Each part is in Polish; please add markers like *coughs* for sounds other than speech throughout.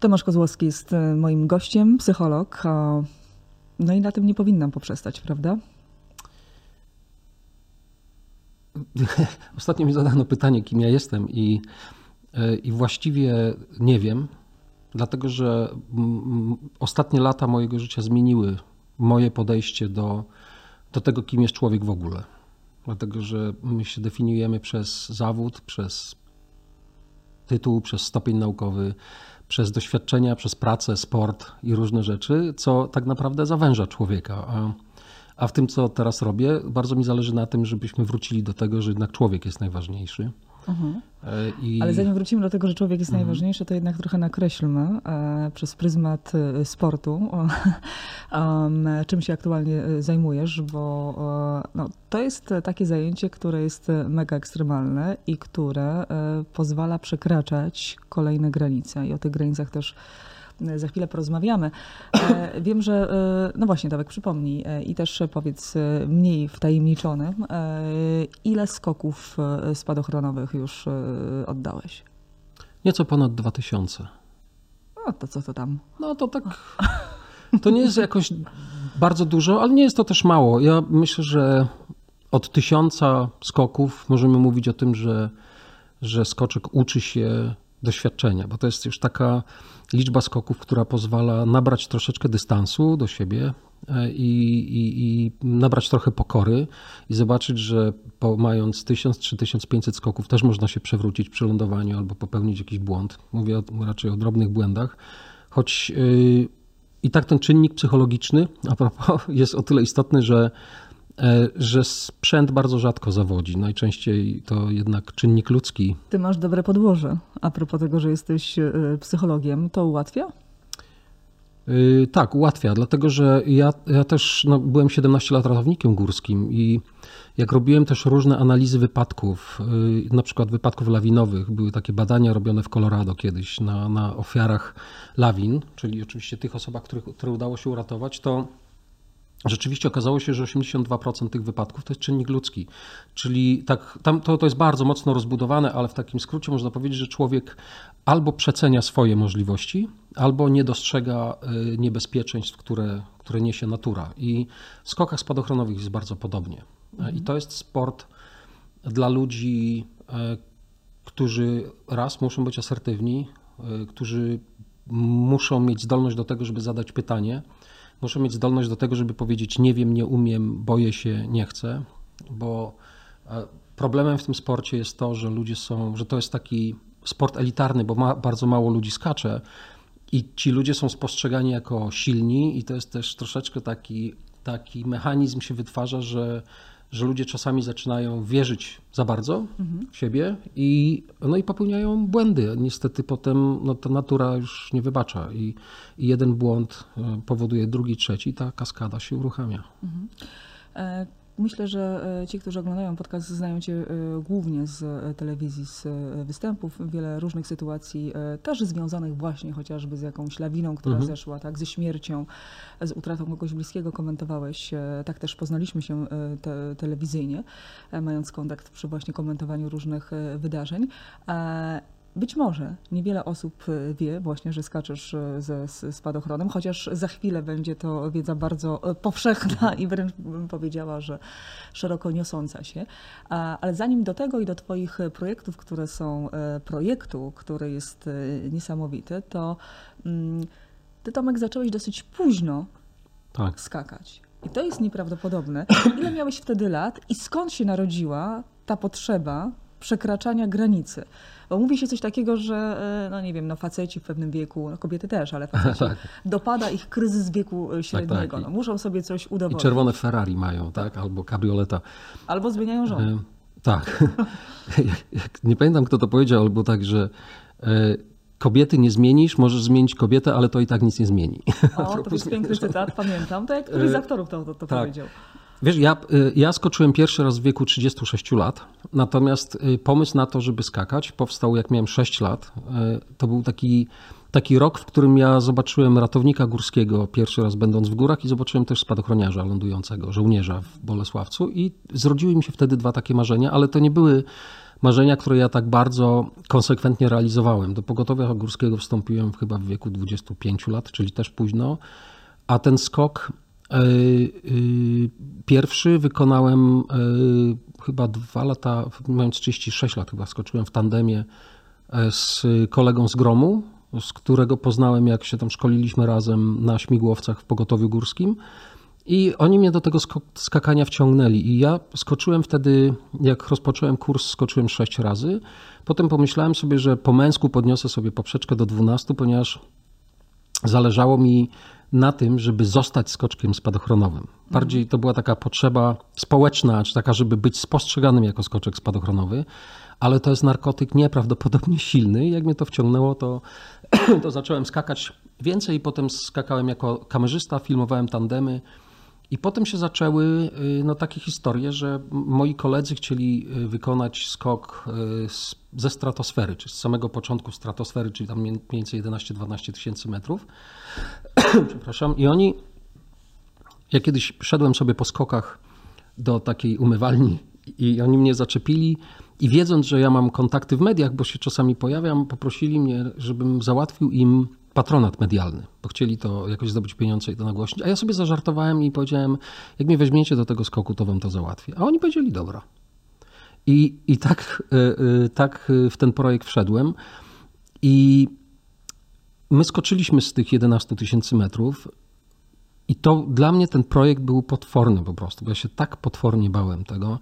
Tomasz Kozłowski jest e, moim gościem, psycholog. No i na tym nie powinnam poprzestać, prawda? *laughs* Ostatnio mi zadano pytanie, kim ja jestem, i, e, i właściwie nie wiem, dlatego że ostatnie lata mojego życia zmieniły moje podejście do, do tego, kim jest człowiek w ogóle. Dlatego, że my się definiujemy przez zawód, przez tytuł, przez stopień naukowy, doświadczenia, przez pracę, sport i różne rzeczy, co tak naprawdę zawęża człowieka. A, a w tym, co teraz robię, bardzo mi zależy na tym, żebyśmy wrócili do tego, że jednak człowiek jest najważniejszy. Mhm. E, I... Ale zanim wrócimy do tego, że człowiek jest mhm. najważniejszy, to jednak trochę nakreślmy e, przez pryzmat e, sportu, *laughs* czym się aktualnie zajmujesz, bo no, to jest takie zajęcie, które jest mega ekstremalne i które pozwala przekraczać kolejne granice. I o tych granicach też za chwilę porozmawiamy. E, wiem, że, e, no właśnie, Dawek, przypomnij e, i też powiedz mniej wtajemniczonym, ile skoków spadochronowych już oddałeś? Nieco ponad 2000. No to co to tam? No to tak. To nie jest jakoś bardzo dużo, ale nie jest to też mało. Ja myślę, że od tysiąca skoków możemy mówić o tym, że, że skoczek uczy się doświadczenia, bo to jest już taka liczba skoków, która pozwala nabrać troszeczkę dystansu do siebie e, i, i, i nabrać trochę pokory i zobaczyć, że po, mając 1000 czy 1500 skoków też można się przewrócić przy lądowaniu albo popełnić jakiś błąd. Mówię o, raczej o drobnych błędach, choć yy, i tak ten czynnik psychologiczny, a propos, *laughs* jest o tyle istotny, że że sprzęt bardzo rzadko zawodzi. Najczęściej to jednak czynnik ludzki. Ty masz dobre podłoże. A propos tego, że jesteś e, psychologiem, to ułatwia? Yy, tak, ułatwia, dlatego że ja, ja też no, byłem 17 lat ratownikiem górskim i jak robiłem też różne analizy wypadków, yy, na przykład wypadków lawinowych, były takie badania robione w Colorado kiedyś na, na ofiarach lawin, czyli oczywiście tych osobach, których, które udało się uratować, to Rzeczywiście okazało się, że 82% tych wypadków to jest czynnik ludzki. Czyli tak, tam to, to jest bardzo mocno rozbudowane, ale w takim skrócie można powiedzieć, że człowiek albo przecenia swoje możliwości, albo nie dostrzega y, niebezpieczeństw, które, które niesie natura. I w skokach spadochronowych jest bardzo podobnie. Mhm. I to jest sport dla ludzi, y, którzy raz muszą być asertywni, y, którzy muszą mieć zdolność do tego, żeby zadać pytanie muszę mieć zdolność do tego, żeby powiedzieć nie wiem, nie umiem, boję się, nie chcę, bo e, problemem w tym sporcie jest to, że ludzie są, że to jest taki sport elitarny, bo ma, bardzo mało ludzi skacze i ci ludzie są spostrzegani jako silni i to jest też troszeczkę taki, taki mechanizm się wytwarza, że że ludzie czasami zaczynają wierzyć za bardzo w siebie i, no i popełniają błędy. Niestety potem no, ta natura już nie wybacza i, i jeden błąd e, powoduje drugi, trzeci, ta kaskada się uruchamia. Mhm. Myślę, że e, ci, którzy oglądają podcast, znają Cię e, głównie z e, telewizji, z występów, wiele różnych sytuacji, też związanych właśnie chociażby z jakąś lawiną, która mhm. zeszła, tak, ze śmiercią, z utratą kogoś bliskiego komentowałeś. Tak też poznaliśmy się te, telewizyjnie, mając kontakt przy właśnie komentowaniu różnych wydarzeń. Być może niewiele osób e, wie właśnie, że skaczesz e, ze spadochronem, chociaż za chwilę będzie to wiedza bardzo e, powszechna i wręcz bym powiedziała, że szeroko niosąca się. Ale zanim do tego i do Twoich projektów, które są projektu, który jest niesamowity, to mm, Ty Tomek zacząłeś dosyć późno tak. skakać. I to jest nieprawdopodobne. Ile miałeś wtedy lat i skąd się narodziła ta potrzeba przekraczania granicy? Bo mówi się coś takiego, że e, no nie wiem, no faceci w pewnym wieku, no kobiety też, ale faceci, *laughs* tak. dopada ich kryzys wieku e, średniego. Tak, tak. No, muszą sobie coś udowodnić. I czerwone Ferrari mają, tak? Albo kabrioleta. Albo zmieniają żonę. E, tak. *laughs* nie pamiętam, kto to powiedział, albo tak, że kobiety nie zmienisz, możesz zmienić kobietę, ale to i tak nic nie zmieni. O, to *laughs* jest piękny cytat, pamiętam. To jak któryś z aktorów to, to, to tak. powiedział. Wiesz, ja, y, ja skoczyłem pierwszy raz w wieku 36 lat, natomiast y, pomysł na to, żeby skakać, powstał jak miałem 6 lat. Y, to był taki, taki rok, w którym ja zobaczyłem ratownika górskiego pierwszy raz będąc w górach i zobaczyłem też spadochroniarza lądującego, żołnierza w Bolesławcu i zrodziły mi się wtedy dwa takie marzenia, ale to nie były marzenia, które ja tak bardzo konsekwentnie realizowałem. Do pogotowia górskiego wstąpiłem chyba w wieku 25 lat, czyli też późno, a ten skok pierwszy wykonałem chyba dwa lata, mając 36 lat chyba, skoczyłem w tandemie z kolegą z Gromu, z którego poznałem, jak się tam szkoliliśmy razem na śmigłowcach w pogotowiu górskim. I oni mnie do tego skakania wciągnęli. I ja skoczyłem wtedy, jak rozpocząłem kurs, skoczyłem sześć razy. Potem pomyślałem sobie, że po męsku podniosę sobie poprzeczkę do 12, ponieważ zależało mi na tym, żeby zostać skoczkiem spadochronowym. Bardziej to była taka potrzeba społeczna, czy taka, żeby być spostrzeganym jako skoczek spadochronowy, ale to jest narkotyk nieprawdopodobnie silny. Jak mnie to wciągnęło, to, *clears throat* to zacząłem skakać więcej potem skakałem jako kamerzysta, filmowałem tandemy. I potem się zaczęły y, no, takie historie, że moi koledzy chcieli y, wykonać skok y, ze stratosfery, czy z samego początku stratosfery, czyli tam mniej więcej 11-12 tysięcy metrów. *clears throat* Przepraszam. I oni, ja kiedyś szedłem sobie po skokach do takiej umywalni i oni mnie zaczepili i wiedząc, że ja mam kontakty w mediach, bo się czasami pojawiam, poprosili mnie, żebym załatwił im patronat medialny, bo chcieli to jakoś zdobyć pieniądze i to nagłośnić. A ja sobie zażartowałem i powiedziałem, jak mnie weźmiecie do tego skoku, to wam to załatwię. A oni powiedzieli, dobra. I, i tak, e, e, tak w ten projekt wszedłem. I my skoczyliśmy z tych 11 tysięcy metrów. I to dla mnie ten projekt był potworny po prostu, bo ja się tak potwornie bałem tego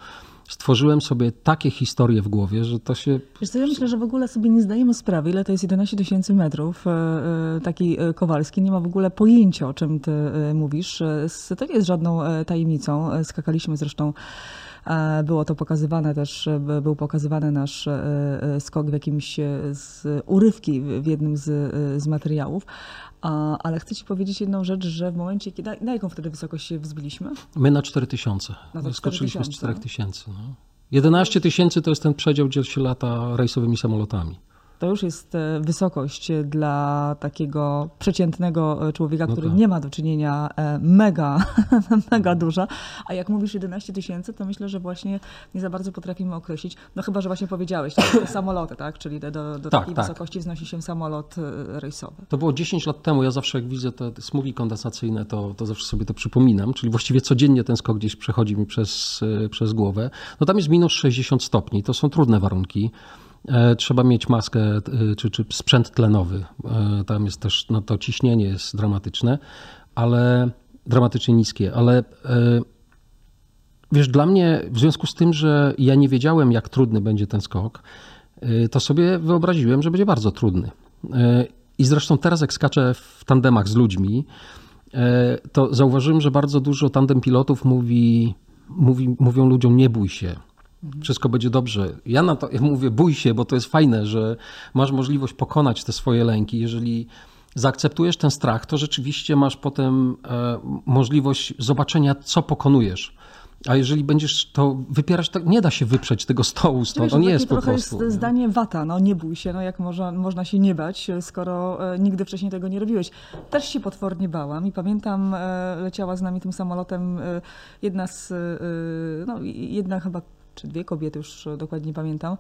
stworzyłem sobie takie historie w głowie, że to się... Wiesz co, ja myślę, że w ogóle sobie nie zdajemy sprawy, ile to jest 11 tysięcy metrów. E, e, taki e, Kowalski nie ma w ogóle pojęcia, o czym ty mówisz. To nie jest żadną tajemnicą. Skakaliśmy zresztą było to pokazywane też, był pokazywany nasz skok w jakimś z urywki w jednym z, z materiałów. Ale chcę ci powiedzieć jedną rzecz, że w momencie, kiedy, na jaką wtedy wysokość się wzbiliśmy? My na 4000. No Skoczyliśmy z 4000. No. 11 tysięcy to jest ten przedział, gdzie się lata rejsowymi samolotami. To już jest e, wysokość dla takiego przeciętnego e, człowieka, no który tak. nie ma do czynienia e, mega, *laughs* mega duża. A jak mówisz 11 tysięcy, to myślę, że właśnie nie za bardzo potrafimy określić. No chyba, że właśnie powiedziałeś, te samoloty, tak? Czyli do, do tak, takiej tak. wysokości wznosi się samolot rejsowy. To było 10 lat temu. Ja zawsze jak widzę te smugi kondensacyjne, to, to zawsze sobie to przypominam. Czyli właściwie codziennie ten skok gdzieś przechodzi mi przez, przez głowę. No tam jest minus 60 stopni. To są trudne warunki. E, trzeba mieć maskę e, czy, czy sprzęt tlenowy. E, tam jest też, no to ciśnienie jest dramatyczne, ale dramatycznie niskie, ale wiesz, dla mnie w związku z tym, że ja nie wiedziałem, jak trudny będzie ten skok, to sobie wyobraziłem, że będzie bardzo trudny. I zresztą teraz, jak skaczę w tandemach z ludźmi, to zauważyłem, że bardzo dużo tandem pilotów mówi, mówi, mówią ludziom: nie bój się, wszystko będzie dobrze. Ja na to ja mówię, bój się, bo to jest fajne, że masz możliwość pokonać te swoje lęki. Jeżeli zaakceptujesz ten strach, to rzeczywiście masz potem e, możliwość zobaczenia, co pokonujesz. A jeżeli będziesz to wypierać, to nie da się wyprzeć tego stołu stąd. To nie jest po prostu. jest zdanie wata, no nie bój się, no jak można, można się nie bać, skoro e, nigdy wcześniej tego nie robiłeś. Też się potwornie bałam i pamiętam, e, leciała z nami tym samolotem jedna z, no jedna chyba czy dwie kobiety, już dokładnie nie pamiętam,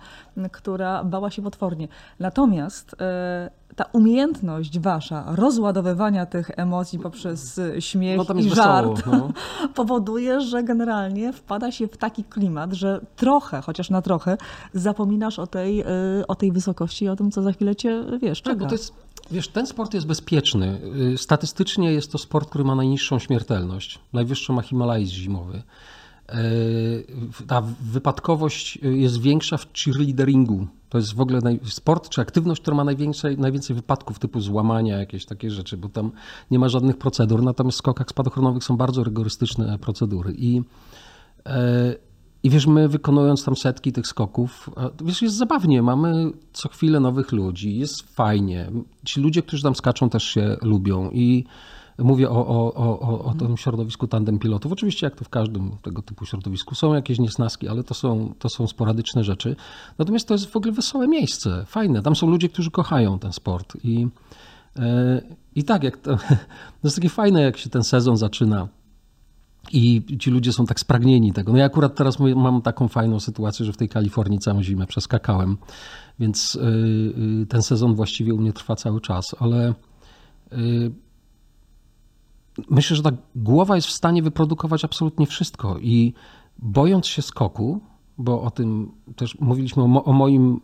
która bała się potwornie. Natomiast e, ta umiejętność wasza rozładowywania tych emocji poprzez śmiech no, i żart no. *laughs* powoduje, że generalnie wpada się w taki klimat, że trochę, chociaż na trochę, zapominasz o tej, e, o tej wysokości i o tym, co za chwilę cię, wiesz, czeka. Tak, bo to jest, wiesz, ten sport jest bezpieczny. Y, statystycznie jest to sport, który ma najniższą śmiertelność. Najwyższą ma Himalajz zimowy. E, ta wypadkowość jest większa w cheerleaderingu. To jest w ogóle sport czy aktywność, która ma najwięcej, najwięcej wypadków typu złamania, jakieś takie rzeczy, bo tam nie ma żadnych procedur. Natomiast w skokach spadochronowych są bardzo rygorystyczne procedury. I, e, i wiesz, my wykonując tam setki tych skoków, wiesz, jest zabawnie, mamy co chwilę nowych ludzi, jest fajnie. Ci ludzie, którzy tam skaczą też się lubią i Mówię o, o, o, o tym środowisku tandem pilotów. Oczywiście, jak to w każdym tego typu środowisku, są jakieś niesnaski, ale to są, to są sporadyczne rzeczy. Natomiast to jest w ogóle wesołe miejsce, fajne. Tam są ludzie, którzy kochają ten sport. I, e, i tak, jak to, *laughs* to jest takie fajne, jak się ten sezon zaczyna I ci ludzie są tak spragnieni tego. No ja akurat teraz mam taką fajną sytuację, że w tej Kalifornii całą zimę przeskakałem, więc y, y, ten sezon właściwie u mnie trwa cały czas, ale y, myślę, że ta głowa jest w stanie wyprodukować absolutnie wszystko i bojąc się skoku, bo o tym też mówiliśmy o, o, moim,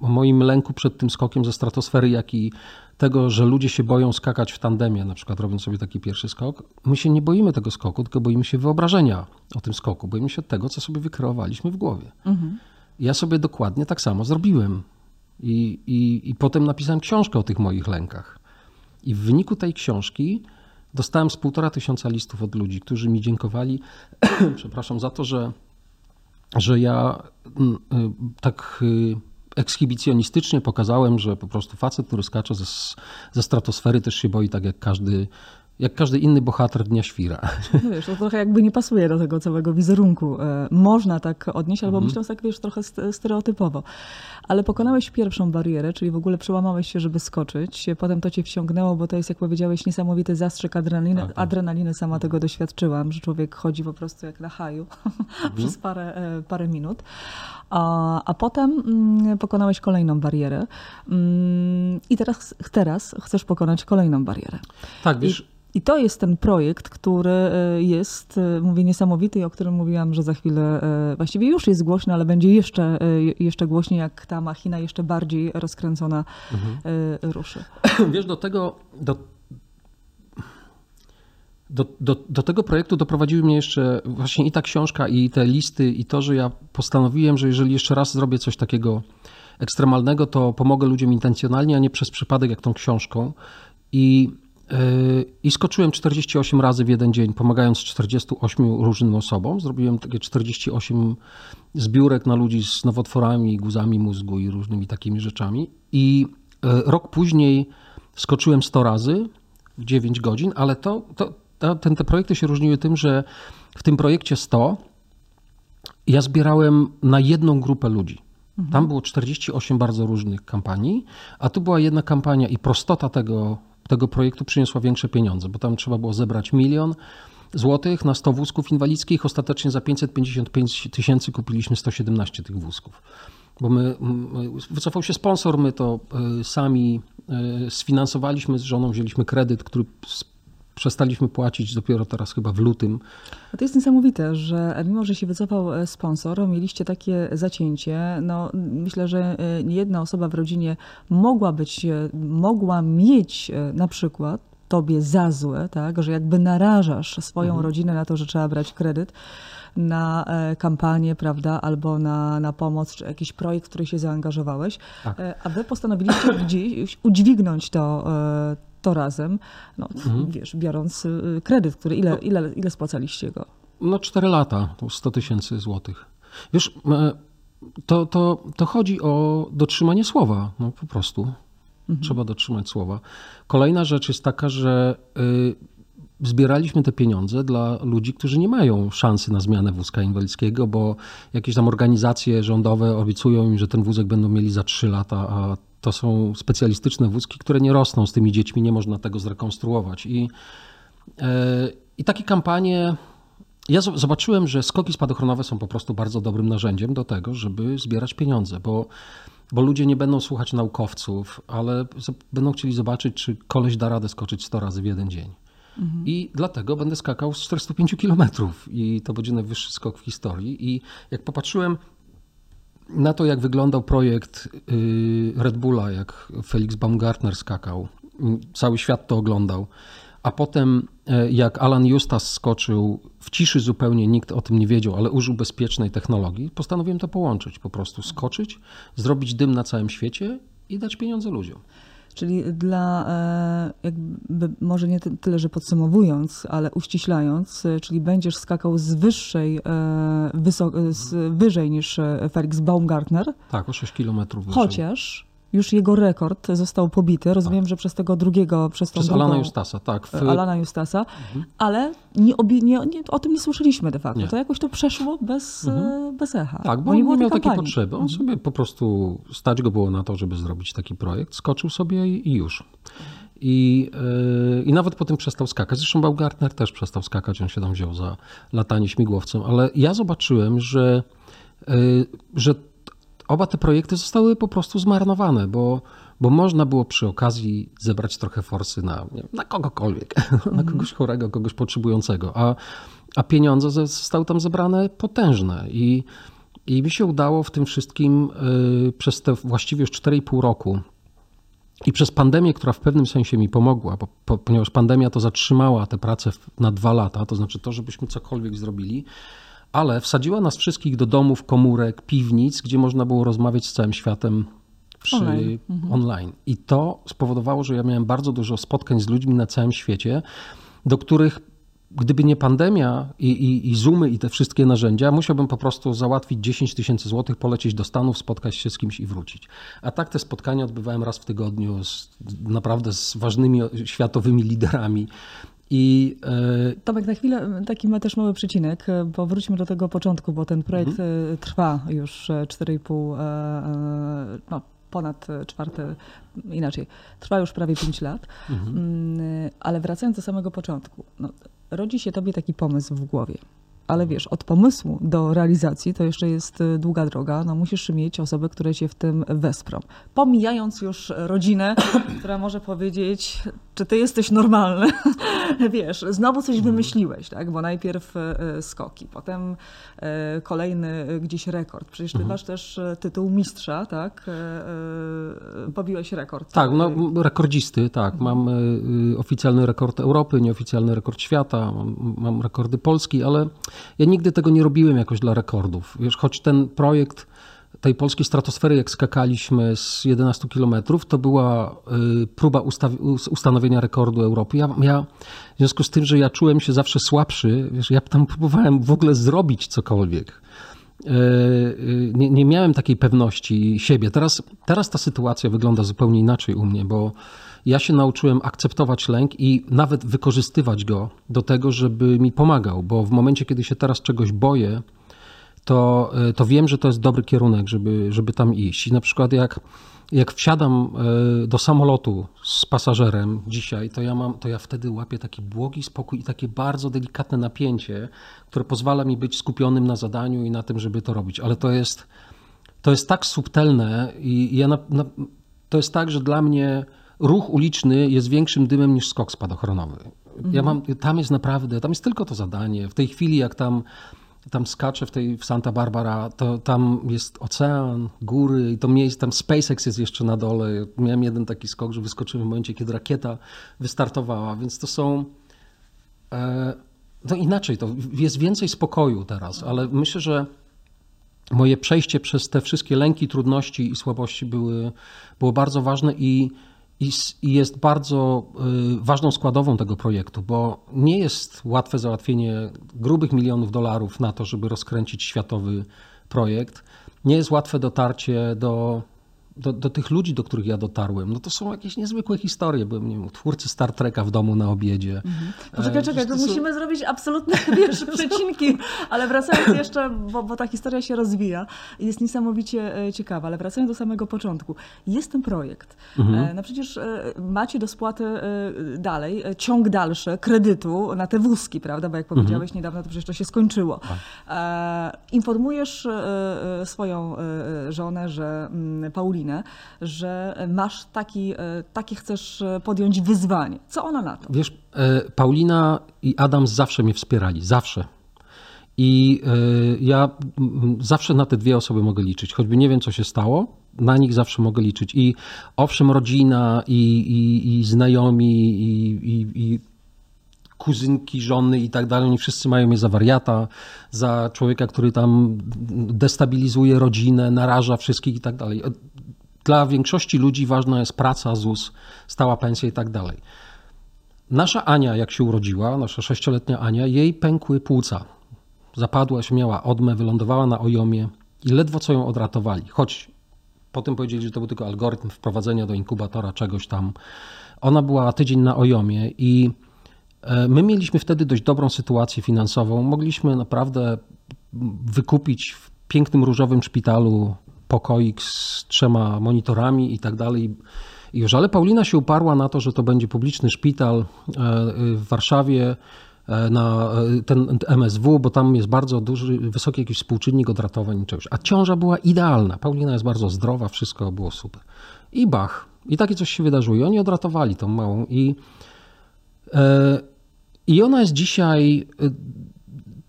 o moim lęku przed tym skokiem ze stratosfery, jak i tego, że ludzie się boją skakać w tandemie, na przykład robiąc sobie taki pierwszy skok. My się nie boimy tego skoku, tylko boimy się wyobrażenia o tym skoku, boimy się tego, co sobie wykreowaliśmy w głowie. Mhm. Ja sobie dokładnie tak samo zrobiłem. I, i, I potem napisałem książkę o tych moich lękach. I w wyniku tej książki dostałem z półtora tysiąca listów od ludzi, którzy mi dziękowali, *clears throat* przepraszam, za to, że że ja mm, y, tak y, ekshibicjonistycznie pokazałem, że po prostu facet, który skacze ze, ze stratosfery też się boi tak jak każdy jak każdy inny bohater Dnia Świra. No wiesz, to trochę jakby nie pasuje do tego całego wizerunku. E, można tak odnieść, albo mm. myśląc tak, wiesz, trochę stereotypowo. Ale pokonałeś pierwszą barierę, czyli w ogóle przełamałeś się, żeby skoczyć. Potem to cię wciągnęło, bo to jest, jak powiedziałeś, niesamowity zastrzyk adrenaliny. Tak, tak. Adrenaliny sama tego doświadczyłam, że człowiek chodzi po prostu jak na haju *laughs* mm. przez parę, e, parę minut. A, a potem mm, pokonałeś kolejną barierę. Mm, I teraz, teraz chcesz pokonać kolejną barierę. Tak, wiesz... I i to jest ten projekt, który e, jest, e, mówię, niesamowity i o którym mówiłam, że za chwilę e, właściwie już jest głośny, ale będzie jeszcze, jeszcze głośniej, jak ta machina jeszcze bardziej rozkręcona mhm. ruszy. *clears throat* Wiesz, do tego, do, do, do, do tego projektu doprowadziły mnie jeszcze właśnie i ta książka, i te listy, i to, że ja postanowiłem, że jeżeli jeszcze raz zrobię coś takiego ekstremalnego, to pomogę ludziom intencjonalnie, a nie przez przypadek, jak tą książką. I I skoczyłem 48 razy w jeden dzień, pomagając 48 różnym osobom. Zrobiłem takie 48 zbiórek na ludzi z nowotworami, guzami mózgu i różnymi takimi rzeczami. I yy, rok później skoczyłem 100 razy w 9 godzin, ale to, to, to ten, te projekty się różniły tym, że w tym projekcie 100 ja zbierałem na jedną grupę ludzi. Mhm. Tam było 48 bardzo różnych kampanii, a tu była jedna kampania i prostota tego tego projektu przyniosła większe pieniądze, bo tam trzeba było zebrać milion złotych na 100 wózków inwalidzkich. Ostatecznie za 555 tysięcy kupiliśmy 117 tych wózków. Bo my, wycofał się sponsor, my to y, sami y, sfinansowaliśmy z żoną, wzięliśmy kredyt, który przestaliśmy płacić dopiero teraz chyba w lutym. A to jest niesamowite, że mimo, że się wycofał e, sponsor, mieliście takie zacięcie. No, myślę, że e, nie jedna osoba w rodzinie mogła być, e, mogła mieć na przykład tobie za złe, tak, że jakby narażasz swoją mhm. rodzinę na to, że trzeba brać kredyt na kampanię, prawda, albo na, na pomoc, czy jakiś projekt, w który się zaangażowałeś, tak. a wy postanowiliście gdzieś udźwignąć to, to razem, no, mhm. wiesz, biorąc y, kredyt, który ile, no. ile, ile spłacaliście go? No 4 lata, to 100 tysięcy złotych. Wiesz, to, to, to chodzi o dotrzymanie słowa, no po prostu. Mhm. Trzeba dotrzymać słowa. Kolejna rzecz jest taka, że y, zbieraliśmy te pieniądze dla ludzi, którzy nie mają szansy na zmianę wózka inwalidzkiego, bo jakieś tam organizacje rządowe obiecują im, że ten wózek będą mieli za 3 lata, a to są specjalistyczne wózki, które nie rosną z tymi dziećmi, nie można tego zrekonstruować. I, e, i takie kampanie. Ja zobaczyłem, że skoki spadochronowe są po prostu bardzo dobrym narzędziem do tego, żeby zbierać pieniądze, bo, bo ludzie nie będą słuchać naukowców, ale będą chcieli zobaczyć, czy koleś da radę skoczyć 100 razy w jeden dzień. Mhm. I dlatego będę skakał z 405 kilometrów i to będzie najwyższy skok w historii. I jak popatrzyłem na to, jak wyglądał projekt y, Red Bulla, jak Felix Baumgartner skakał, cały świat to oglądał, a potem e, jak Alan Justas skoczył w ciszy zupełnie, nikt o tym nie wiedział, ale użył bezpiecznej technologii, postanowiłem to połączyć, po prostu skoczyć, zrobić dym na całym świecie i dać pieniądze ludziom. Czyli dla, e, jakby może nie tyle, że podsumowując, ale uściślając, e, czyli będziesz skakał z wyższej, z wyżej niż Felix Baumgartner. Tak, o 6 kilometrów wyżej. Chociaż już jego rekord został pobity. Rozumiem, że przez tego drugiego, przez tą Przez drugą, Alana Justasa, tak. W, Alana Justasa, ale nie, obie, nie, nie, o tym nie słyszeliśmy de facto. Nie. To jakoś to przeszło bez, e, bez echa. Tak, bo on nie miał takiej kampanii. potrzeby. On sobie po prostu stać go było na to, żeby zrobić taki projekt. Skoczył sobie i i już. I, yy, I nawet potem przestał skakać. Zresztą Baumgartner też przestał skakać, on się tam wziął za latanie śmigłowcem, ale ja zobaczyłem, że, yy, że oba te projekty zostały po prostu zmarnowane, bo, bo można było przy okazji zebrać trochę forsy na, na kogokolwiek, *laughs* na kogoś chorego, kogoś potrzebującego, a, a pieniądze ze- zostały tam zebrane potężne i i mi się udało w tym wszystkim y, przez te właściwie już 4,5 roku i przez pandemię, która w pewnym sensie mi pomogła, bo, po, ponieważ pandemia to zatrzymała te prace w, na dwa lata, to znaczy to, żebyśmy cokolwiek zrobili, ale wsadziła nas wszystkich do domów, komórek, piwnic, gdzie można było rozmawiać z całym światem przy, Online. online. I to spowodowało, że ja miałem bardzo dużo spotkań z ludźmi na całym świecie, do których gdyby nie pandemia i, i, i Zoomy i te wszystkie narzędzia, musiałbym po prostu załatwić 10 tysięcy złotych, polecieć do Stanów, spotkać się z kimś i wrócić. A tak te spotkania odbywałem raz w tygodniu z, naprawdę z ważnymi światowymi liderami. I e, Tomek, na chwilę taki ma też mały przecinek, bo wróćmy do tego początku, bo ten projekt e, trwa już e, 4,5, e, e, no ponad e, czwarte, inaczej, trwa już prawie 5 lat. Mm, Ale wracając do samego początku, no, rodzi się tobie taki pomysł w głowie. Ale wiesz, od pomysłu do realizacji to jeszcze jest e, długa droga. No, musisz mieć osoby, które cię w tym wesprą. Pomijając już rodzinę, *coughs* która może powiedzieć, czy ty jesteś normalny. *laughs* wiesz, znowu coś wymyśliłeś, tak? Bo najpierw e, skoki, potem e, kolejny e, gdzieś rekord. Przecież ty masz też e, tytuł mistrza, tak? E, e, Pobiłeś rekord. tak, no, rekordzisty, tak. Mam y, y, oficjalny rekord Europy, nieoficjalny rekord świata, mam, mam rekordy Polski, ale ja nigdy tego nie robiłem jakoś dla rekordów. Wiesz, choć ten projekt tej polskiej stratosfery, jak skakaliśmy z 11 kilometrów, to była y, próba ustanowienia rekordu Europy. Ja, ja, w związku z tym, że ja czułem się zawsze słabszy, wiesz, ja tam *laughs* próbowałem w ogóle zrobić cokolwiek. E, e, nie, nie miałem takiej pewności siebie. Teraz, teraz ta sytuacja wygląda zupełnie inaczej u mnie, bo ja się nauczyłem akceptować lęk i nawet wykorzystywać go do tego, żeby mi pomagał, bo w momencie, kiedy się teraz czegoś boję, to, e, to wiem, że to jest dobry kierunek, żeby, żeby tam iść. I na przykład jak, jak wsiadam e, do samolotu z pasażerem dzisiaj, to ja, mam, to ja wtedy łapię taki błogi spokój i takie bardzo delikatne napięcie, które pozwala mi być skupionym na zadaniu i na tym, żeby to robić. Ale to jest, to jest tak subtelne i ja na, na, to jest tak, że dla mnie ruch uliczny jest większym dymem niż skok spadochronowy. Ja mam, tam jest naprawdę, tam jest tylko to zadanie. W tej chwili, jak tam tam skaczę w tej w Santa Barbara, to tam jest ocean, góry i to miejsce, tam SpaceX jest jeszcze na dole. Miałem jeden taki skok, że wyskoczyłem w momencie, kiedy rakieta wystartowała, więc to są e, no inaczej, to jest więcej spokoju teraz, ale myślę, że moje przejście przez te wszystkie lęki, trudności i słabości były, było bardzo ważne i, i, jest bardzo y, ważną składową tego projektu, bo nie jest łatwe załatwienie grubych milionów dolarów na to, żeby rozkręcić światowy projekt. Nie jest łatwe dotarcie do, do, do tych ludzi, do których ja dotarłem. No to są jakieś niezwykłe historie. Byłem nie wiem, twórcy Star Treka w domu na obiedzie. Poczekaj, E, czekaj, to to są- musimy zrobić absolutne, wiesz, *laughs* przecinki, ale wracając jeszcze, bo, bo ta historia się rozwija i jest niesamowicie e, ciekawa, ale wracając do samego początku. Jest ten projekt, e, no przecież macie do spłaty dalej ciąg dalszy kredytu na te wózki, prawda, bo jak powiedziałeś niedawno, to przecież to się skończyło. E, Informujesz swoją żonę, że mm, Paulinę, że masz taki, e, takie chcesz e, podjąć wyzwanie. Co ona na to? Wiesz, e, Paulina i Adam zawsze mnie wspierali, zawsze. I ja zawsze na te dwie osoby mogę liczyć, choćby nie wiem, co się stało, na nich zawsze mogę liczyć. I owszem, rodzina, i, i, i znajomi, i, i, i kuzynki, żony i tak dalej, oni wszyscy mają mnie za wariata, za człowieka, który tam destabilizuje rodzinę, naraża wszystkich i tak dalej. Dla większości ludzi ważna jest praca, ZUS, stała pensja i tak dalej. Nasza Ania, jak się urodziła, nasza sześcioletnia Ania, jej pękły płuca. Zapadła się, miała odmę, wylądowała na ojomie i ledwo co ją odratowali. Choć Potem powiedzieli, że to był tylko algorytm wprowadzenia do inkubatora czegoś tam. Ona była tydzień na Ojomie i e, my mieliśmy wtedy dość dobrą sytuację finansową. Mogliśmy naprawdę wykupić w pięknym różowym szpitalu pokoik z trzema monitorami i tak dalej. Już, ale Paulina się uparła na to, że to będzie publiczny szpital e, w Warszawie e, na ten MSW, bo tam jest bardzo duży, wysoki jakiś współczynnik odratowań czegoś. A ciąża była idealna. Paulina jest bardzo zdrowa, wszystko było super. I bach. I takie coś się wydarzyło. I oni odratowali tą małą. I, e, i ona jest dzisiaj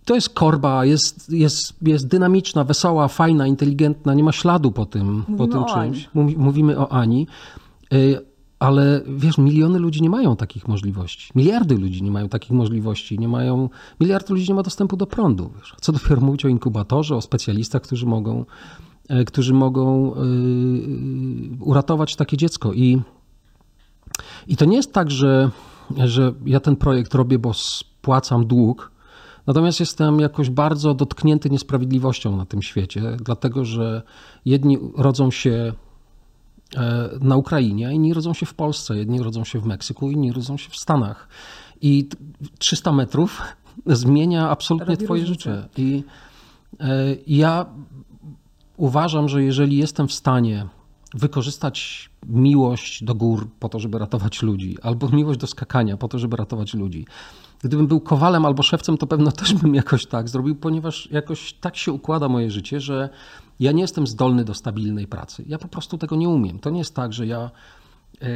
to jest korba, jest, jest, jest dynamiczna, wesoła, fajna, inteligentna, nie ma śladu po tym, Mówimy po tym czymś. Mówi, mówimy o Ani, y, ale wiesz, miliony ludzi nie mają takich możliwości. Miliardy ludzi nie mają takich możliwości, nie mają, miliard ludzi nie ma dostępu do prądu. Wiesz. Co dopiero mówić o inkubatorze, o specjalistach, którzy mogą, y, którzy mogą y, uratować takie dziecko. I, i to nie jest tak, że, że ja ten projekt robię, bo spłacam dług, Natomiast jestem jakoś bardzo dotknięty niesprawiedliwością na tym świecie, dlatego że jedni rodzą się e, na Ukrainie, inni rodzą się w Polsce, jedni rodzą się w Meksyku, inni rodzą się w Stanach. I 300 metrów *laughs* zmienia absolutnie Robi Twoje różnicę. życie. I e, ja uważam, że jeżeli jestem w stanie wykorzystać miłość do gór po to, żeby ratować ludzi, albo miłość do skakania po to, żeby ratować ludzi, Gdybym był kowalem albo szewcem, to pewno też bym jakoś tak zrobił, ponieważ jakoś tak się układa moje życie, że ja nie jestem zdolny do stabilnej pracy. Ja po prostu tego nie umiem. To nie jest tak, że ja e,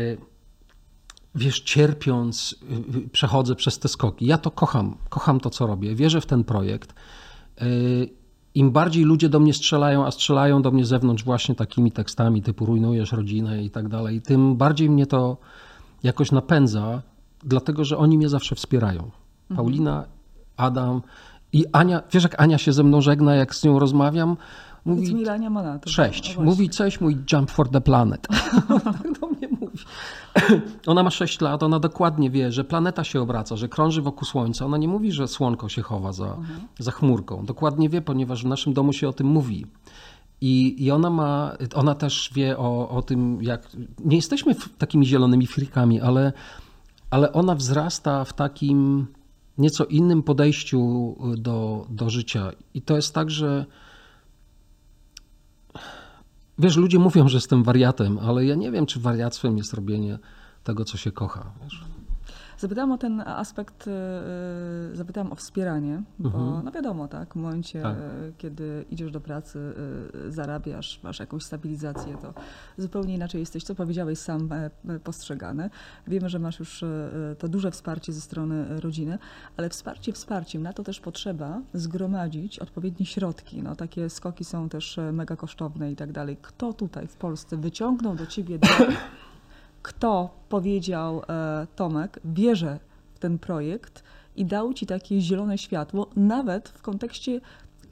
wiesz, cierpiąc, e, przechodzę przez te skoki. Ja to kocham, kocham to, co robię, wierzę w ten projekt. E, Im bardziej ludzie do mnie strzelają, a strzelają do mnie zewnątrz właśnie takimi tekstami typu rujnujesz rodzinę i tak dalej, tym bardziej mnie to jakoś napędza dlatego że oni mnie zawsze wspierają. Paulina, Adam i Ania. Wiesz, jak Ania się ze mną żegna, jak z nią rozmawiam? Mówi, Mówi mi, Ania ma na to. sześć. No Mówi cześć, mój jump for the planet. *laughs* tak do mnie mówi. *clears throat* Ona ma sześć lat, ona dokładnie wie, że planeta się obraca, że krąży wokół Słońca. Ona nie mówi, że słonko się chowa za, za chmurką. Dokładnie wie, ponieważ w naszym domu się o tym mówi. I, I ona ma, ona też wie o, o tym, jak. Nie jesteśmy takimi zielonymi frikami, ale ale ona wzrasta w takim nieco innym podejściu do, do życia. I to jest tak, że wiesz, ludzie mówią, że jestem wariatem, ale ja nie wiem, czy wariactwem jest robienie tego, co się kocha. Wiesz. Zapytałam o ten aspekt, e, zapytałam o wspieranie, bo Mhm. no wiadomo, tak, w momencie, Tak. e, kiedy idziesz do pracy, zarabiasz, masz jakąś stabilizację, to zupełnie inaczej jesteś, co powiedziałeś, sam e, e, postrzegany. Wiemy, że masz już e, to duże wsparcie ze strony rodziny, ale wsparcie wsparciem, na to też potrzeba zgromadzić odpowiednie środki. No, takie skoki są też mega kosztowne i tak dalej. Kto tutaj w Polsce wyciągnął do ciebie dom, *coughs* kto powiedział e, Tomek, wierzę w ten projekt i dał ci takie zielone światło, nawet w kontekście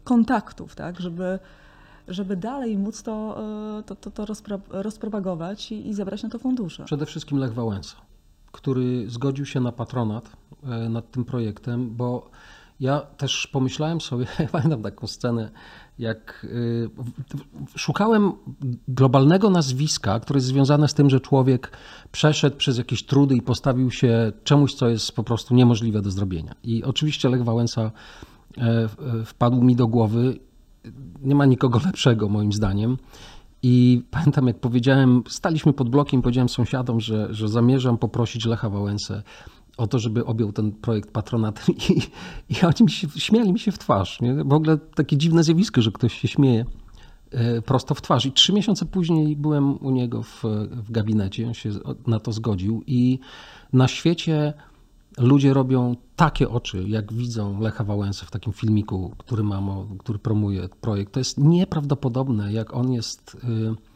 kontaktów, tak, żeby, żeby dalej móc to, e, to, to, to rozpro, rozpropagować i, i zebrać na to fundusze. Przede wszystkim Lech Wałęsa, który zgodził się na patronat e, nad tym projektem, bo ja też pomyślałem sobie, *laughs* pamiętam taką scenę, jak y, szukałem globalnego nazwiska, które jest związane z tym, że człowiek przeszedł przez jakieś trudy i postawił się czemuś, co jest po prostu niemożliwe do zrobienia. I oczywiście Lech Wałęsa e, wpadł mi do głowy. Nie ma nikogo *laughs* lepszego, moim zdaniem. I pamiętam, jak powiedziałem, staliśmy pod blokiem, powiedziałem sąsiadom, że, że zamierzam poprosić Lecha Wałęsę o to, żeby objął ten projekt patronatem *laughs* i, i oni mi się, śmiali mi się w twarz. Nie? W ogóle takie dziwne zjawisko, że ktoś się śmieje e, prosto w twarz. I trzy miesiące później byłem u niego w, w gabinecie, on się na to zgodził i na świecie ludzie robią takie oczy, jak widzą Lecha Wałęsę w takim filmiku, który mam, który promuje projekt. To jest nieprawdopodobne, jak on jest y, y,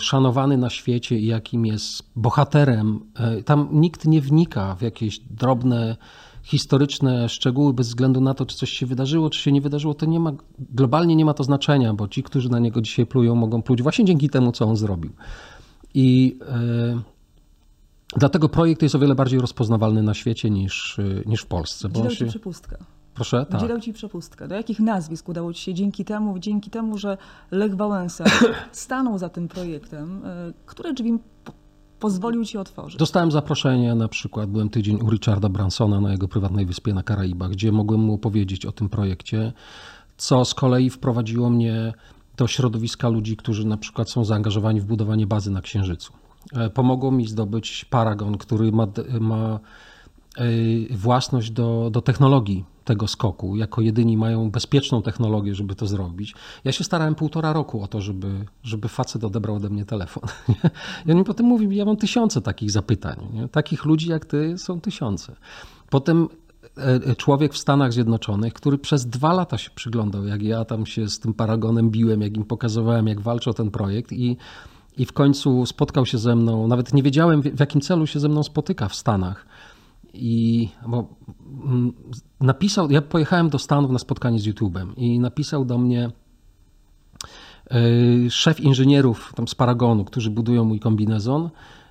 szanowany na świecie i jakim jest bohaterem. Y, Tam nikt nie wnika w jakieś drobne historyczne szczegóły bez względu na to, czy coś się wydarzyło, czy się nie wydarzyło, to nie ma, globalnie nie ma to znaczenia, bo ci, którzy na niego dzisiaj plują, mogą pluć właśnie dzięki temu, co on zrobił. I y, Dlatego projekt jest o wiele bardziej rozpoznawalny na świecie niż, niż w Polsce. Bo ci się? Proszę, tak. Udzielał ci przepustkę. Do jakich nazwisk udało ci się dzięki temu, dzięki temu, że Lech Wałęsa *coughs* stanął za tym projektem, e, które drzwi po- pozwolił ci otworzyć? Dostałem zaproszenie, na przykład byłem tydzień u Richarda Bransona na jego prywatnej wyspie na Karaibach, gdzie mogłem mu opowiedzieć o tym projekcie, co z kolei wprowadziło mnie do środowiska ludzi, którzy na przykład są zaangażowani w budowanie bazy na Księżycu. E, Pomogło mi zdobyć Paragon, który ma, ma własność do, do technologii tego skoku. Jako jedyni mają bezpieczną technologię, żeby to zrobić. Ja się starałem półtora roku o to, żeby, żeby facet odebrał ode mnie telefon. *laughs* I on mi potem mówi, ja mam tysiące takich zapytań. Nie? Takich ludzi jak ty są tysiące. Potem e, człowiek w Stanach Zjednoczonych, który przez dwa lata się przyglądał, jak ja tam się z tym paragonem biłem, jak im pokazywałem, jak walczę o ten projekt i, i w końcu spotkał się ze mną, nawet nie wiedziałem w jakim celu się ze mną spotyka w Stanach. I bo, mm, napisał, ja pojechałem do Stanów na spotkanie z YouTube'em i napisał do mnie e, szef inżynierów tam z Paragonu, którzy budują mój kombinezon,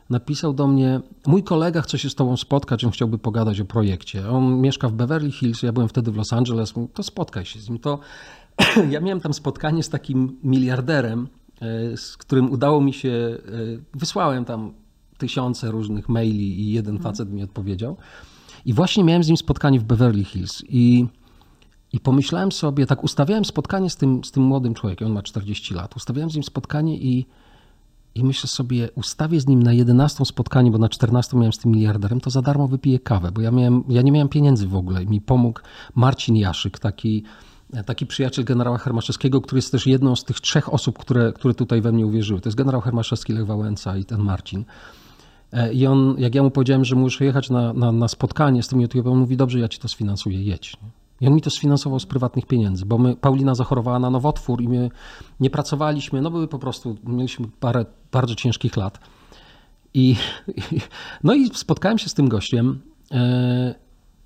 napisał do mnie, mój kolega chce się z tobą spotkać, on chciałby pogadać o projekcie. On mieszka w Beverly Hills, ja byłem wtedy w Los Angeles, to spotkaj się z nim. To *clears throat* ja miałem tam spotkanie z takim miliarderem, e, z którym udało mi się, e, wysłałem tam tysiące różnych maili i jeden facet mi odpowiedział. I właśnie miałem z nim spotkanie w Beverly Hills i i pomyślałem sobie, tak ustawiałem spotkanie z tym, z tym młodym człowiekiem, on ma 40 lat, ustawiałem z nim spotkanie i, i myślę sobie, ustawię z nim na 11 spotkanie, bo na 14 miałem z tym miliarderem, to za darmo wypiję kawę, bo ja, miałem, ja nie miałem pieniędzy w ogóle mi pomógł Marcin Jaszyk, taki, taki przyjaciel generała Hermaszewskiego, który jest też jedną z tych trzech osób, które, które tutaj we mnie uwierzyły. To jest generał Hermaszewski, Lech Wałęsa i ten Marcin. E, I on, jak ja mu powiedziałem, że muszę jechać na, na, na spotkanie z tym YouTube'em, mówi, dobrze, ja ci to sfinansuję, jedź. I on mi to sfinansował z prywatnych pieniędzy, bo my, Paulina zachorowała na nowotwór i my nie pracowaliśmy, no były po prostu, mieliśmy parę bardzo ciężkich lat. I, *laughs* i no i spotkałem się z tym gościem.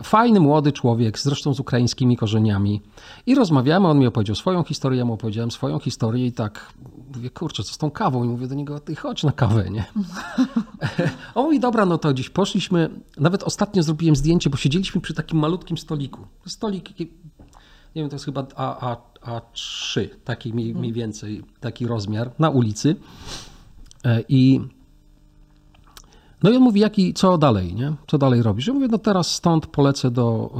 Fajny, młody człowiek, zresztą z ukraińskimi korzeniami. I rozmawiamy, on mi opowiedział swoją historię, ja mu opowiedziałem swoją historię i tak mówię, kurczę, co z tą kawą? I mówię do niego, ty chodź na kawę, nie? *laughs* On mówi, dobra, no to dziś poszliśmy. Nawet ostatnio zrobiłem zdjęcie, bo siedzieliśmy przy takim malutkim stoliku. Stolik, nie wiem, to jest chyba A, A, A3, taki mniej, mniej więcej, taki rozmiar, na ulicy. E, I no i on mówi, jaki, co dalej, nie? Co dalej robisz? Ja mówię, no teraz stąd polecę do...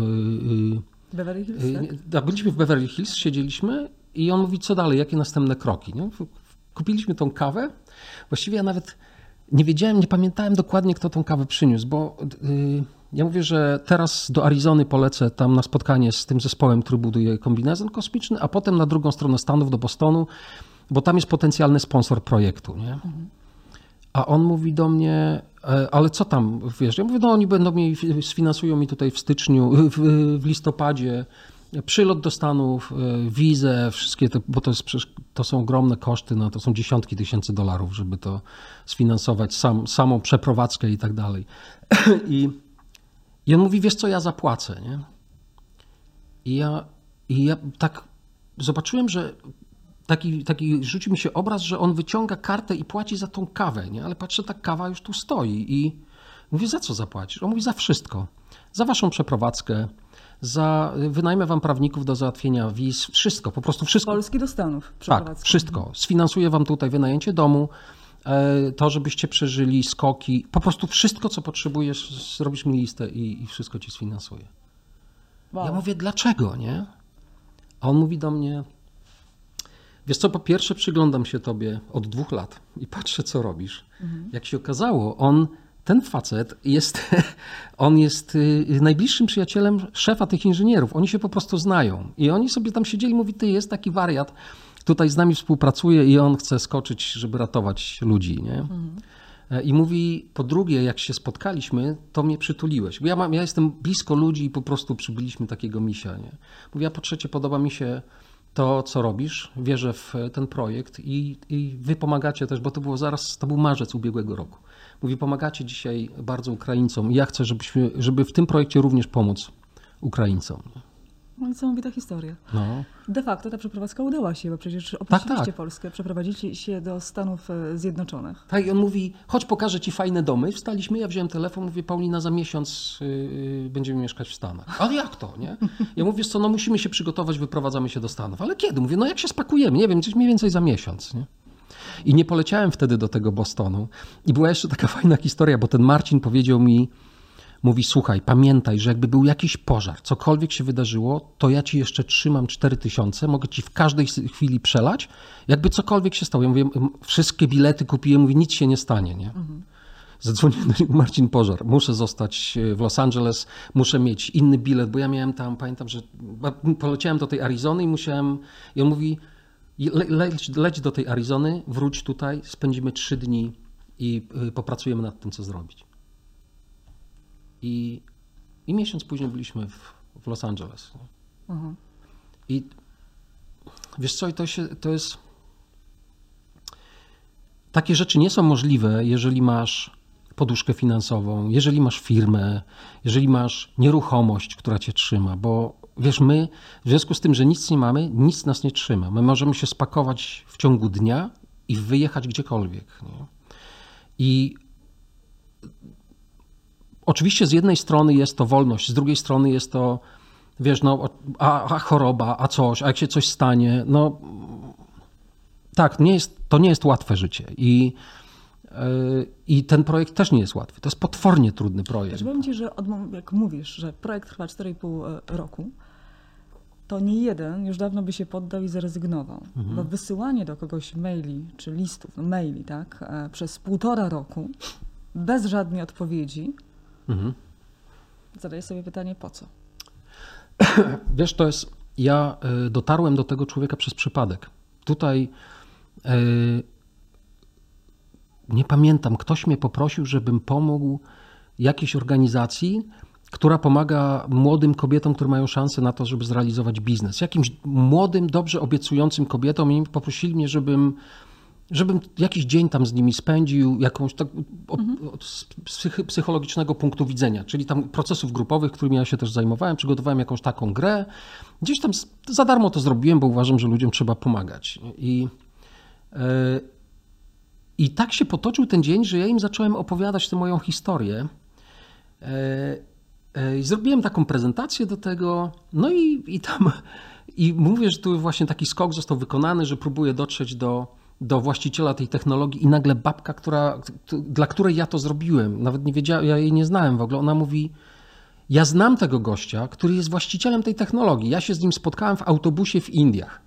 Yy, Beverly Hills, yy, tak? byliśmy w Beverly Hills, siedzieliśmy i on mówi, co dalej, jakie następne kroki, nie? Kupiliśmy tą kawę. Właściwie ja nawet nie wiedziałem, nie pamiętałem dokładnie, kto tą kawę przyniósł, bo yy, ja mówię, że teraz do Arizony polecę tam na spotkanie z tym zespołem, który buduje kombinezon kosmiczny, a potem na drugą stronę Stanów, do Bostonu, bo tam jest potencjalny sponsor projektu, nie? A on mówi do mnie, e, ale co tam, wiesz, ja mówię, no oni będą mi, sfinansują mi tutaj w styczniu, w, w listopadzie przylot do Stanów, e, wizę, wszystkie te, bo to, jest, to są ogromne koszty, no to są dziesiątki tysięcy dolarów, żeby to sfinansować, sam, samą przeprowadzkę i tak dalej. *clears throat* I, I on mówi, wiesz co, ja zapłacę, nie? I ja, i ja tak zobaczyłem, że taki, taki rzucił mi się obraz, że on wyciąga kartę i płaci za tą kawę, nie? Ale patrzę, ta kawa już tu stoi i mówię, za co zapłacisz? On mówi, za wszystko. Za waszą przeprowadzkę, za, wynajmę wam prawników do załatwienia wiz, wszystko, po prostu wszystko. Polski do Stanów. Tak, wszystko. Sfinansuję wam tutaj wynajęcie domu, e, to, żebyście przeżyli skoki, po prostu wszystko, co potrzebujesz, zrobisz mi listę i, i wszystko ci sfinansuję. Wow. Ja mówię, dlaczego, nie? A on mówi do mnie, wiesz co, po pierwsze przyglądam się tobie od dwóch lat i patrzę, co robisz. Jak się okazało, on, ten facet jest, *laughs* on jest y, najbliższym przyjacielem szefa tych inżynierów. Oni się po prostu znają. I oni sobie tam siedzieli, mówi, ty jest taki wariat, tutaj z nami współpracuje i on chce skoczyć, żeby ratować ludzi, nie? E, I mówi, po drugie, jak się spotkaliśmy, to mnie przytuliłeś. Bo ja, mam, ja jestem blisko ludzi i po prostu przybyliśmy takiego misia. Nie? Mówi, a po trzecie, podoba mi się to, co robisz, wierzę w ten projekt i, i wy pomagacie też, bo to było zaraz, to był marzec ubiegłego roku. Mówi, pomagacie dzisiaj bardzo Ukraińcom ja chcę, żebyśmy, żeby w tym projekcie również pomóc Ukraińcom. Nie? Niesamowita historia. No. De facto ta przeprowadzka udała się, bo przecież opuściliście tak. Polskę, przeprowadziliście się do Stanów e, Zjednoczonych. Tak, i on mówi, chodź pokażę ci fajne domy. Wstaliśmy, ja wziąłem telefon, mówię, Paulina, za miesiąc yy, będziemy mieszkać w Stanach. Ale jak to, nie? Ja mówię, co, no musimy się przygotować, wyprowadzamy się do Stanów. Ale kiedy? Mówię, no jak się spakujemy? Nie wiem, gdzieś mniej więcej za miesiąc, nie? I nie poleciałem wtedy do tego Bostonu. I była jeszcze taka *laughs* fajna historia, bo ten Marcin powiedział mi, mówi, słuchaj, pamiętaj, że jakby był jakiś pożar, cokolwiek się wydarzyło, to ja ci jeszcze trzymam 4000, mogę ci w każdej chwili przelać, jakby cokolwiek się stało. Ja mówię, wszystkie bilety kupiłem, mówię, nic się nie stanie, nie? Zadzwonił do niego Marcin Pożar. Muszę zostać w Los Angeles, muszę mieć inny bilet, bo ja miałem tam, pamiętam, że poleciałem do tej Arizony i musiałem. I on mówi: le, leć, leć do tej Arizony, wróć tutaj, spędzimy trzy dni i y, popracujemy nad tym, co zrobić. I, i miesiąc później byliśmy w, w Los Angeles. Mhm. I wiesz co, i to, się, to jest. Takie rzeczy nie są możliwe, jeżeli masz poduszkę finansową, jeżeli masz firmę, jeżeli masz nieruchomość, która cię trzyma, bo wiesz, my w związku z tym, że nic nie mamy, nic nas nie trzyma. My możemy się spakować w ciągu dnia i wyjechać gdziekolwiek. Nie? I oczywiście z jednej strony jest to wolność, z drugiej strony jest to, wiesz, no, a, a choroba, a coś, a jak się coś stanie, no tak, nie jest, to nie jest łatwe życie. I i ten projekt też nie jest łatwy. To jest potwornie trudny projekt. Znaczy, powiem ci, że od, jak mówisz, że projekt trwa 4,5 roku, to nie jeden już dawno by się poddał i zrezygnował. Mhm. Bo wysyłanie do kogoś maili, czy listów, no maili, tak, e, przez półtora roku, bez żadnej odpowiedzi, mhm. zadaję sobie pytanie, po co? *clears throat* Wiesz, to jest. Ja e, dotarłem do tego człowieka przez przypadek. Tutaj e, nie pamiętam, ktoś mnie poprosił, żebym pomógł jakiejś organizacji, która pomaga młodym kobietom, które mają szansę na to, żeby zrealizować biznes. Jakimś młodym, dobrze obiecującym kobietom i poprosili mnie, żebym, żebym jakiś dzień tam z nimi spędził, jakąś tak mhm. z psychologicznego punktu widzenia, czyli tam procesów grupowych, którymi ja się też zajmowałem, przygotowałem jakąś taką grę. Gdzieś tam za darmo to zrobiłem, bo uważam, że ludziom trzeba pomagać. I, yy, i tak się potoczył ten dzień, że ja im zacząłem opowiadać tę moją historię. E, e, I zrobiłem taką prezentację do tego, no i, i tam i mówię, że tu właśnie taki skok został wykonany, że próbuję dotrzeć do, do właściciela tej technologii i nagle babka, która, dla której ja to zrobiłem, nawet nie wiedziałem, ja jej nie znałem w ogóle, ona mówi, ja znam tego gościa, który jest właścicielem tej technologii, ja się z nim spotkałem w autobusie w Indiach.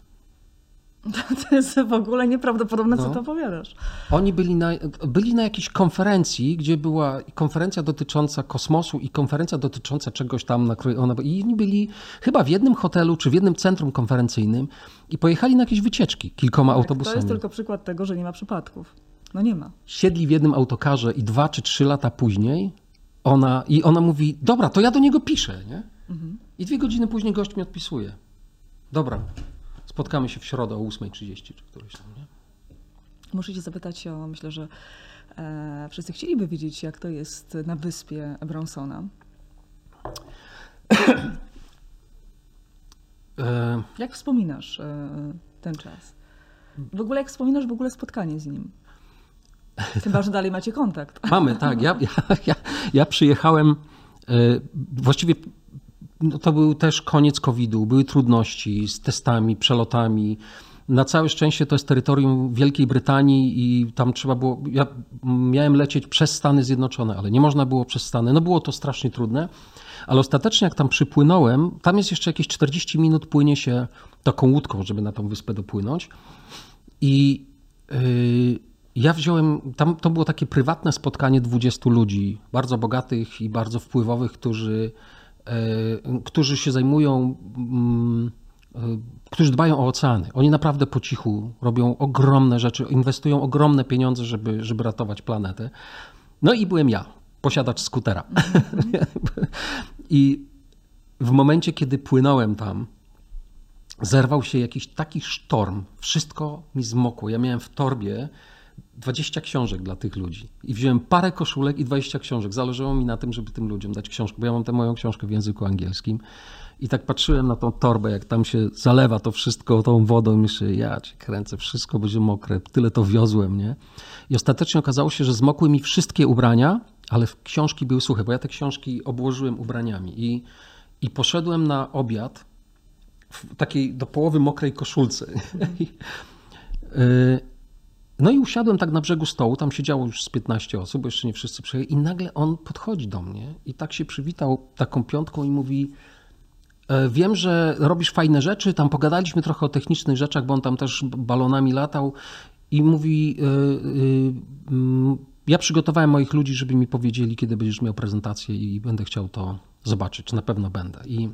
*laughs* To jest w ogóle nieprawdopodobne, no. co to opowiadasz. Oni byli na, byli na jakiejś konferencji, gdzie była konferencja dotycząca kosmosu i konferencja dotycząca czegoś tam, na ona. I oni byli chyba w jednym hotelu czy w jednym centrum konferencyjnym i pojechali na jakieś wycieczki kilkoma tak, autobusami. To jest tylko przykład tego, że nie ma przypadków. No nie ma. Siedli w jednym autokarze i dwa czy trzy lata później ona, i ona mówi: Dobra, to ja do niego piszę. Nie? Mhm. I dwie godziny później gość mi odpisuje. Dobra, Spotkamy się w środę o 8.30 czy któryś tam, nie? Muszę cię zapytać o, myślę, że e, wszyscy chcieliby wiedzieć, jak to jest na wyspie Bronsona. *coughs* E, jak wspominasz e, ten czas? W ogóle jak wspominasz w ogóle spotkanie z nim? Chyba, że dalej macie kontakt. Mamy, tak. Ja, ja, ja, ja przyjechałem e, właściwie no to był też koniec COVID-u, były trudności z testami, przelotami. Na całe szczęście to jest terytorium Wielkiej Brytanii i tam trzeba było. Ja miałem lecieć przez Stany Zjednoczone, ale nie można było przez Stany. No było to strasznie trudne, ale ostatecznie, jak tam przypłynąłem, tam jest jeszcze jakieś 40 minut płynie się taką łódką, żeby na tą wyspę dopłynąć. I yy, ja wziąłem. Tam to było takie prywatne spotkanie 20 ludzi, bardzo bogatych i bardzo wpływowych, którzy którzy się zajmują, mm, e, którzy dbają o oceany. Oni naprawdę po cichu robią ogromne rzeczy, inwestują ogromne pieniądze, żeby, żeby ratować planetę. No i byłem ja, posiadacz skutera. *laughs* I w momencie, kiedy płynąłem tam, zerwał się jakiś taki sztorm. Wszystko mi zmokło. Ja miałem w torbie 20 książek dla tych ludzi. I wziąłem parę koszulek i 20 książek. Zależało mi na tym, żeby tym ludziom dać książkę, bo ja mam tę moją książkę w języku angielskim. I tak patrzyłem na tą torbę, jak tam się zalewa to wszystko tą wodą i myślę, ja cię kręcę, wszystko będzie mokre, tyle to wiozłem, nie? I ostatecznie okazało się, że zmokły mi wszystkie ubrania, ale książki były suche, bo ja te książki obłożyłem ubraniami. I, i poszedłem na obiad w takiej do połowy mokrej koszulce. *laughs* Y, no i usiadłem tak na brzegu stołu, tam siedziało już z 15 osób, bo jeszcze nie wszyscy przyjechali. I nagle on podchodzi do mnie i tak się przywitał taką piątką i mówi e, Wiem, że robisz fajne rzeczy, tam pogadaliśmy trochę o technicznych rzeczach, bo on tam też balonami latał. I mówi, e, e, ja przygotowałem moich ludzi, żeby mi powiedzieli, kiedy będziesz miał prezentację i będę chciał to zobaczyć, na pewno będę. I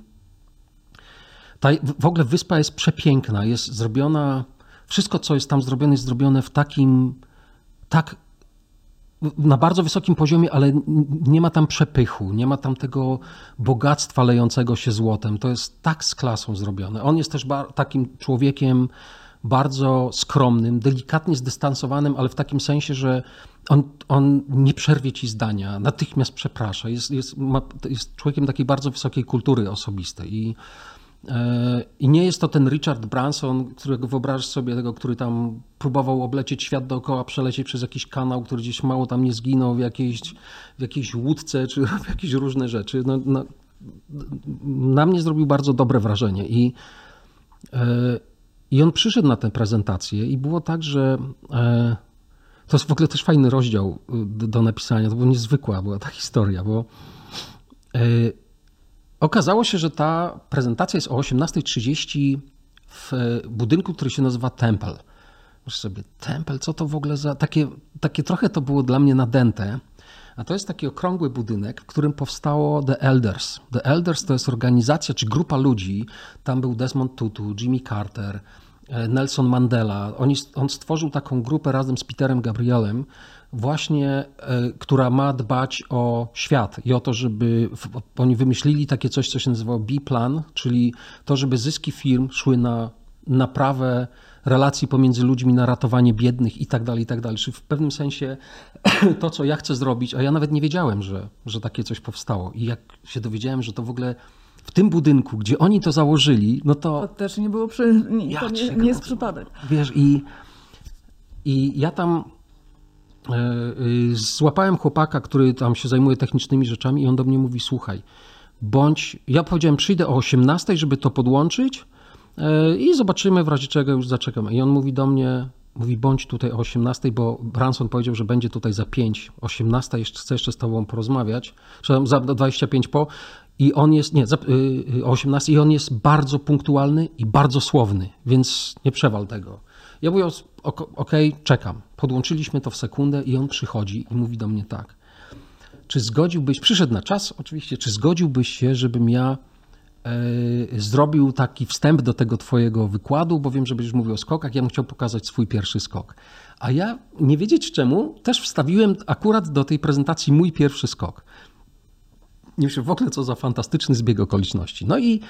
ta, w ogóle wyspa jest przepiękna, jest zrobiona wszystko, co jest tam zrobione, jest zrobione w takim, tak na bardzo wysokim poziomie, ale nie ma tam przepychu, nie ma tam tego bogactwa lejącego się złotem. To jest tak z klasą zrobione. On jest też takim człowiekiem bardzo skromnym, delikatnie zdystansowanym, ale w takim sensie, że on, on nie przerwie ci zdania, natychmiast przeprasza. Jest, jest, ma, jest człowiekiem takiej bardzo wysokiej kultury osobistej. I I nie jest to ten Richard Branson, którego wyobrażasz sobie, tego, który tam próbował oblecieć świat dookoła, przelecieć przez jakiś kanał, który gdzieś mało tam nie zginął w jakiejś, w jakiejś łódce, czy *laughs* w jakieś różne rzeczy. No, no, na mnie zrobił bardzo dobre wrażenie. I, e, I on przyszedł na tę prezentację i było tak, że e, to jest w ogóle też fajny rozdział do, do napisania. To była niezwykła była ta historia, bo Okazało się, że ta prezentacja jest o 18.30 w budynku, który się nazywa Temple. Myślę sobie, Temple, co to w ogóle za... Takie, takie trochę to było dla mnie nadęte. A to jest taki okrągły budynek, w którym powstało The Elders. The Elders to jest organizacja czy grupa ludzi. Tam był Desmond Tutu, Jimmy Carter, e, Nelson Mandela. On, on stworzył taką grupę razem z Peterem Gabrielem, właśnie, e, która ma dbać o świat i o to, żeby oni wymyślili takie coś, co się nazywało B-plan, czyli to, żeby zyski firm szły na naprawę relacji pomiędzy ludźmi, na ratowanie biednych i tak dalej, i tak dalej. Czyli w pewnym sensie *clears throat* to, co ja chcę zrobić, a ja nawet nie wiedziałem, że, że takie coś powstało. I jak się dowiedziałem, że to w ogóle w tym budynku, gdzie oni to założyli, no to... To też nie było przy... Nie, to nie, nie jest przypadek. Wiesz, i, i ja tam złapałem chłopaka, który tam się zajmuje technicznymi rzeczami i on do mnie mówi, słuchaj, bądź, ja powiedziałem, przyjdę o 18, żeby to podłączyć e, i zobaczymy, w razie czego już zaczekamy. I on mówi do mnie, mówi, bądź tutaj o 18, bo Branson powiedział, że będzie tutaj za 5, 18, jeszcze, chcę jeszcze z tobą porozmawiać, za 25 po, i on jest, nie, za, o 18 i on jest bardzo punktualny i bardzo słowny, więc nie przewal tego. Ja mówię, okej, okay, czekam. Podłączyliśmy to w sekundę i on przychodzi i mówi do mnie tak. Czy zgodziłbyś, przyszedł na czas oczywiście, czy zgodziłbyś się, żebym ja e, zrobił taki wstęp do tego twojego wykładu, bo wiem, że będziesz mówił o skokach, ja bym chciał pokazać swój pierwszy skok. A ja, nie wiedzieć czemu, też wstawiłem akurat do tej prezentacji mój pierwszy skok. Nie wiem, w ogóle co za fantastyczny zbieg okoliczności. No i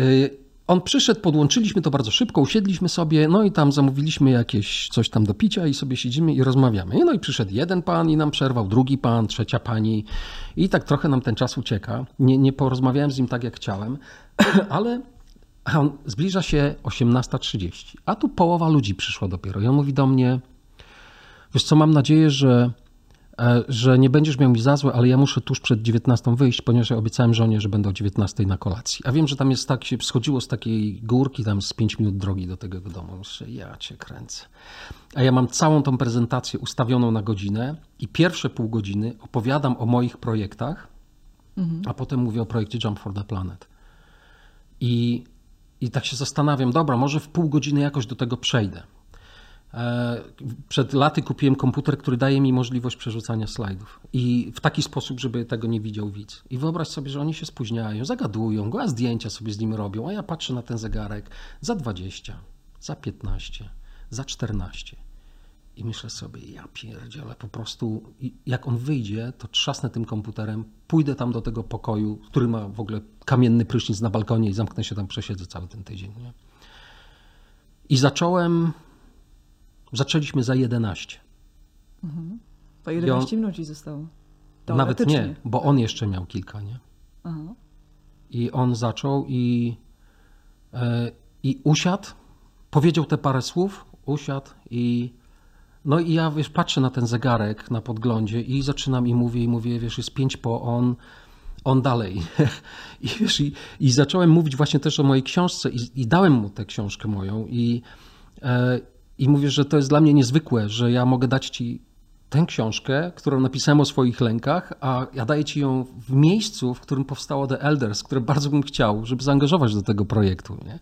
y, on przyszedł, podłączyliśmy to bardzo szybko, usiedliśmy sobie, no i tam zamówiliśmy jakieś coś tam do picia i sobie siedzimy i rozmawiamy. No i przyszedł jeden pan i nam przerwał, drugi pan, trzecia pani i tak trochę nam ten czas ucieka. Nie, nie porozmawiałem z nim tak, jak chciałem, *clears throat* ale zbliża się 18.30, a tu połowa ludzi przyszła dopiero i on mówi do mnie, wiesz co, mam nadzieję, że że nie będziesz miał mi za złe, ale ja muszę tuż przed 19 wyjść, ponieważ ja obiecałem żonie, że będę o 19 na kolacji. A wiem, że tam jest tak, się schodziło z takiej górki, tam z 5 minut drogi do tego domu. Myślę, ja cię kręcę. A ja mam całą tą prezentację ustawioną na godzinę i pierwsze pół godziny opowiadam o moich projektach, mhm. a potem mówię o projekcie Jump for the Planet. I, I tak się zastanawiam, dobra, może w pół godziny jakoś do tego przejdę. E, przed laty kupiłem komputer, który daje mi możliwość przerzucania slajdów. I w taki sposób, żeby tego nie widział widz. I wyobraź sobie, że oni się spóźniają, zagadują go, a zdjęcia sobie z nim robią, a ja patrzę na ten zegarek za 20, za 15, za 14. I myślę sobie, ja pierdzielę, po prostu jak on wyjdzie, to trzasnę tym komputerem, pójdę tam do tego pokoju, który ma w ogóle kamienny prysznic na balkonie i zamknę się tam, przesiedzę cały ten tydzień. Nie? I zacząłem Zaczęliśmy za 11. To 11 minut ci zostało. Nawet nie, bo on jeszcze miał kilka, nie? Aha. I on zaczął i, e, i usiadł, powiedział te parę słów, usiadł i no i ja wiesz, patrzę na ten zegarek na podglądzie i zaczynam i mówię i mówię, wiesz, jest pięć po on, on dalej. *laughs* I wiesz, i, i zacząłem mówić właśnie też o mojej książce i, i dałem mu tę książkę moją i, e, i mówię, że to jest dla mnie niezwykłe, że ja mogę dać ci tę książkę, którą napisałem o swoich lękach, a ja daję ci ją w miejscu, w którym powstało The Elders, które bardzo bym chciał, żeby zaangażować do tego projektu. Nie?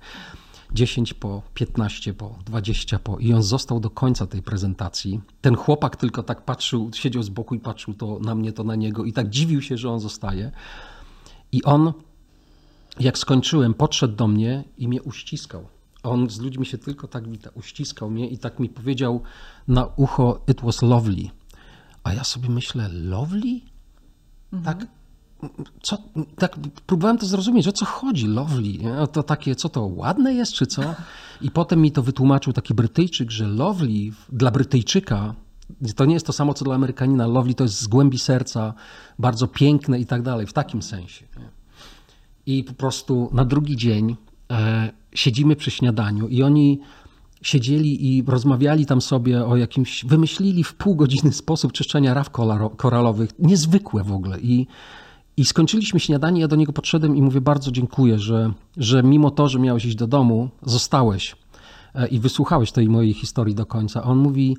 10 po, 15 po, 20 po i on został do końca tej prezentacji. Ten chłopak tylko tak patrzył, siedział z boku i patrzył to na mnie, to na niego i tak dziwił się, że on zostaje. I on, jak skończyłem, podszedł do mnie i mnie uściskał. On z ludźmi się tylko tak wita, uściskał mnie i tak mi powiedział na ucho, it was lovely. A ja sobie myślę, lovely? Tak, co, tak próbowałem to zrozumieć, o co chodzi, lovely, to takie, co to, ładne jest, czy co? I potem mi to wytłumaczył taki Brytyjczyk, że lovely dla Brytyjczyka to nie jest to samo, co dla Amerykanina. Lovely to jest z głębi serca, bardzo piękne i tak dalej, w takim sensie. I po prostu na drugi dzień e, siedzimy przy śniadaniu i oni siedzieli i rozmawiali tam sobie o jakimś, wymyślili w pół godziny sposób czyszczenia kolaro- koralowych, niezwykłe w ogóle. I, i skończyliśmy śniadanie, ja do niego podszedłem i mówię bardzo dziękuję, że, że mimo to, że miałeś iść do domu, zostałeś e, i wysłuchałeś tej mojej historii do końca. A on mówi,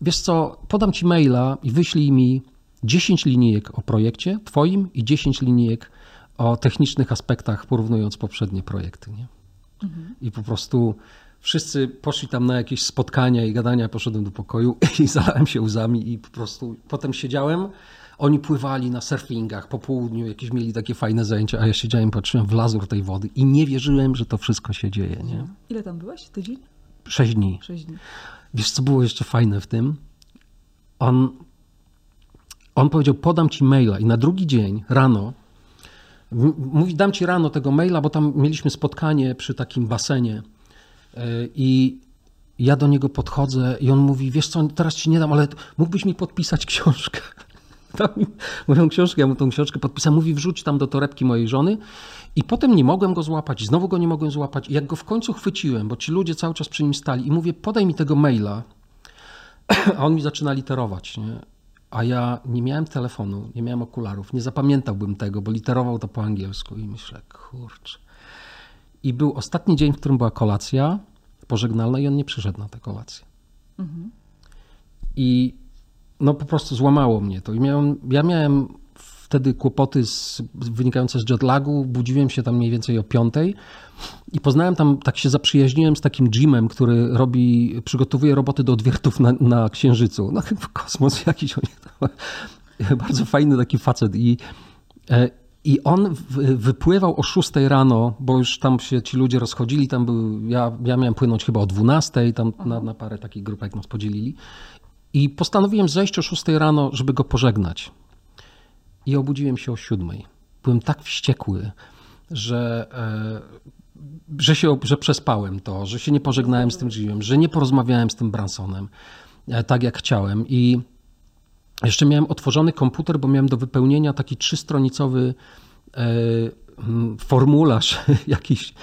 wiesz co, podam ci maila i wyślij mi 10 linijek o projekcie twoim i 10 linijek o technicznych aspektach, porównując poprzednie projekty. Nie? I po prostu wszyscy poszli tam na jakieś spotkania i gadania, poszedłem do pokoju *laughs* i zalałem się łzami i po prostu potem siedziałem, oni pływali na surfingach po południu, jakieś mieli takie fajne zajęcia, a ja siedziałem, patrzyłem w lazur tej wody i nie wierzyłem, że to wszystko się dzieje. Nie? Ile tam byłeś? Tydzień? Sześć dni. Sześć dni. Wiesz, co było jeszcze fajne w tym? On, on powiedział, podam ci maila i na drugi dzień rano, mówi, dam ci rano tego maila, bo tam mieliśmy spotkanie przy takim basenie yy, i ja do niego podchodzę i on mówi, wiesz co, teraz ci nie dam, ale mógłbyś mi podpisać książkę. *laughs* Mi moją książkę, ja mu tą książkę podpisałem, mówi wrzuć tam do torebki mojej żony i potem nie mogłem go złapać, znowu go nie mogłem złapać i jak go w końcu chwyciłem, bo ci ludzie cały czas przy nim stali i mówię, podaj mi tego maila, *clears throat* a on mi zaczyna literować, nie? A ja nie miałem telefonu, nie miałem okularów, nie zapamiętałbym tego, bo literował to po angielsku i myślę, kurczę. I był ostatni dzień, w którym była kolacja pożegnalna i on nie przyszedł na tę kolację. I no po prostu złamało mnie to. I miałem, ja miałem wtedy kłopoty z, wynikające z jetlagu, budziłem się tam mniej więcej o piątej i poznałem tam, tak się zaprzyjaźniłem z takim Jimem, który robi, przygotowuje roboty do odwiertów na, na Księżycu. No *laughs* kosmos jakiś, *laughs* bardzo fajny taki facet i e, i on wypływał o 6 rano, bo już tam się ci ludzie rozchodzili. Tam był, ja, ja miałem płynąć chyba o 12, tam na, na parę takich grupek nas podzielili. I postanowiłem zejść o 6 rano, żeby go pożegnać. I obudziłem się o 7. Byłem tak wściekły, że, e, że, się, że przespałem to, że się nie pożegnałem z tym Jimem, że nie porozmawiałem z tym Bransonem e, tak jak chciałem. I jeszcze miałem otworzony komputer, bo miałem do wypełnienia taki trzystronicowy e, formularz *laughs* jakiś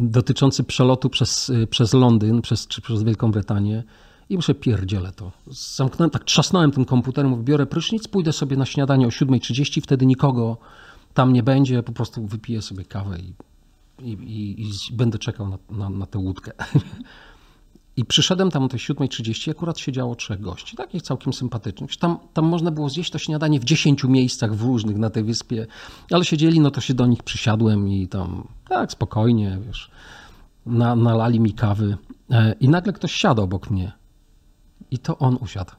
dotyczący przelotu przez, przez Londyn, przez, czy przez Wielką Brytanię. I muszę pierdzielę to. Zamknąłem, tak trzasnąłem tym komputerem, mówię, biorę prysznic, pójdę sobie na śniadanie o 7.30, wtedy nikogo tam nie będzie, po prostu wypiję sobie kawę i, i, i, i będę czekał na, na, na tę łódkę. *laughs* I przyszedłem tam o tej 7.30, akurat siedziało trzech gości, takich całkiem sympatycznych. Tam, tam można było zjeść to śniadanie w 10 miejscach w różnych na tej wyspie, ale siedzieli, no to się do nich przysiadłem i tam tak spokojnie, wiesz, na, nalali mi kawy. E, I nagle ktoś siadł obok mnie. I to on usiadł.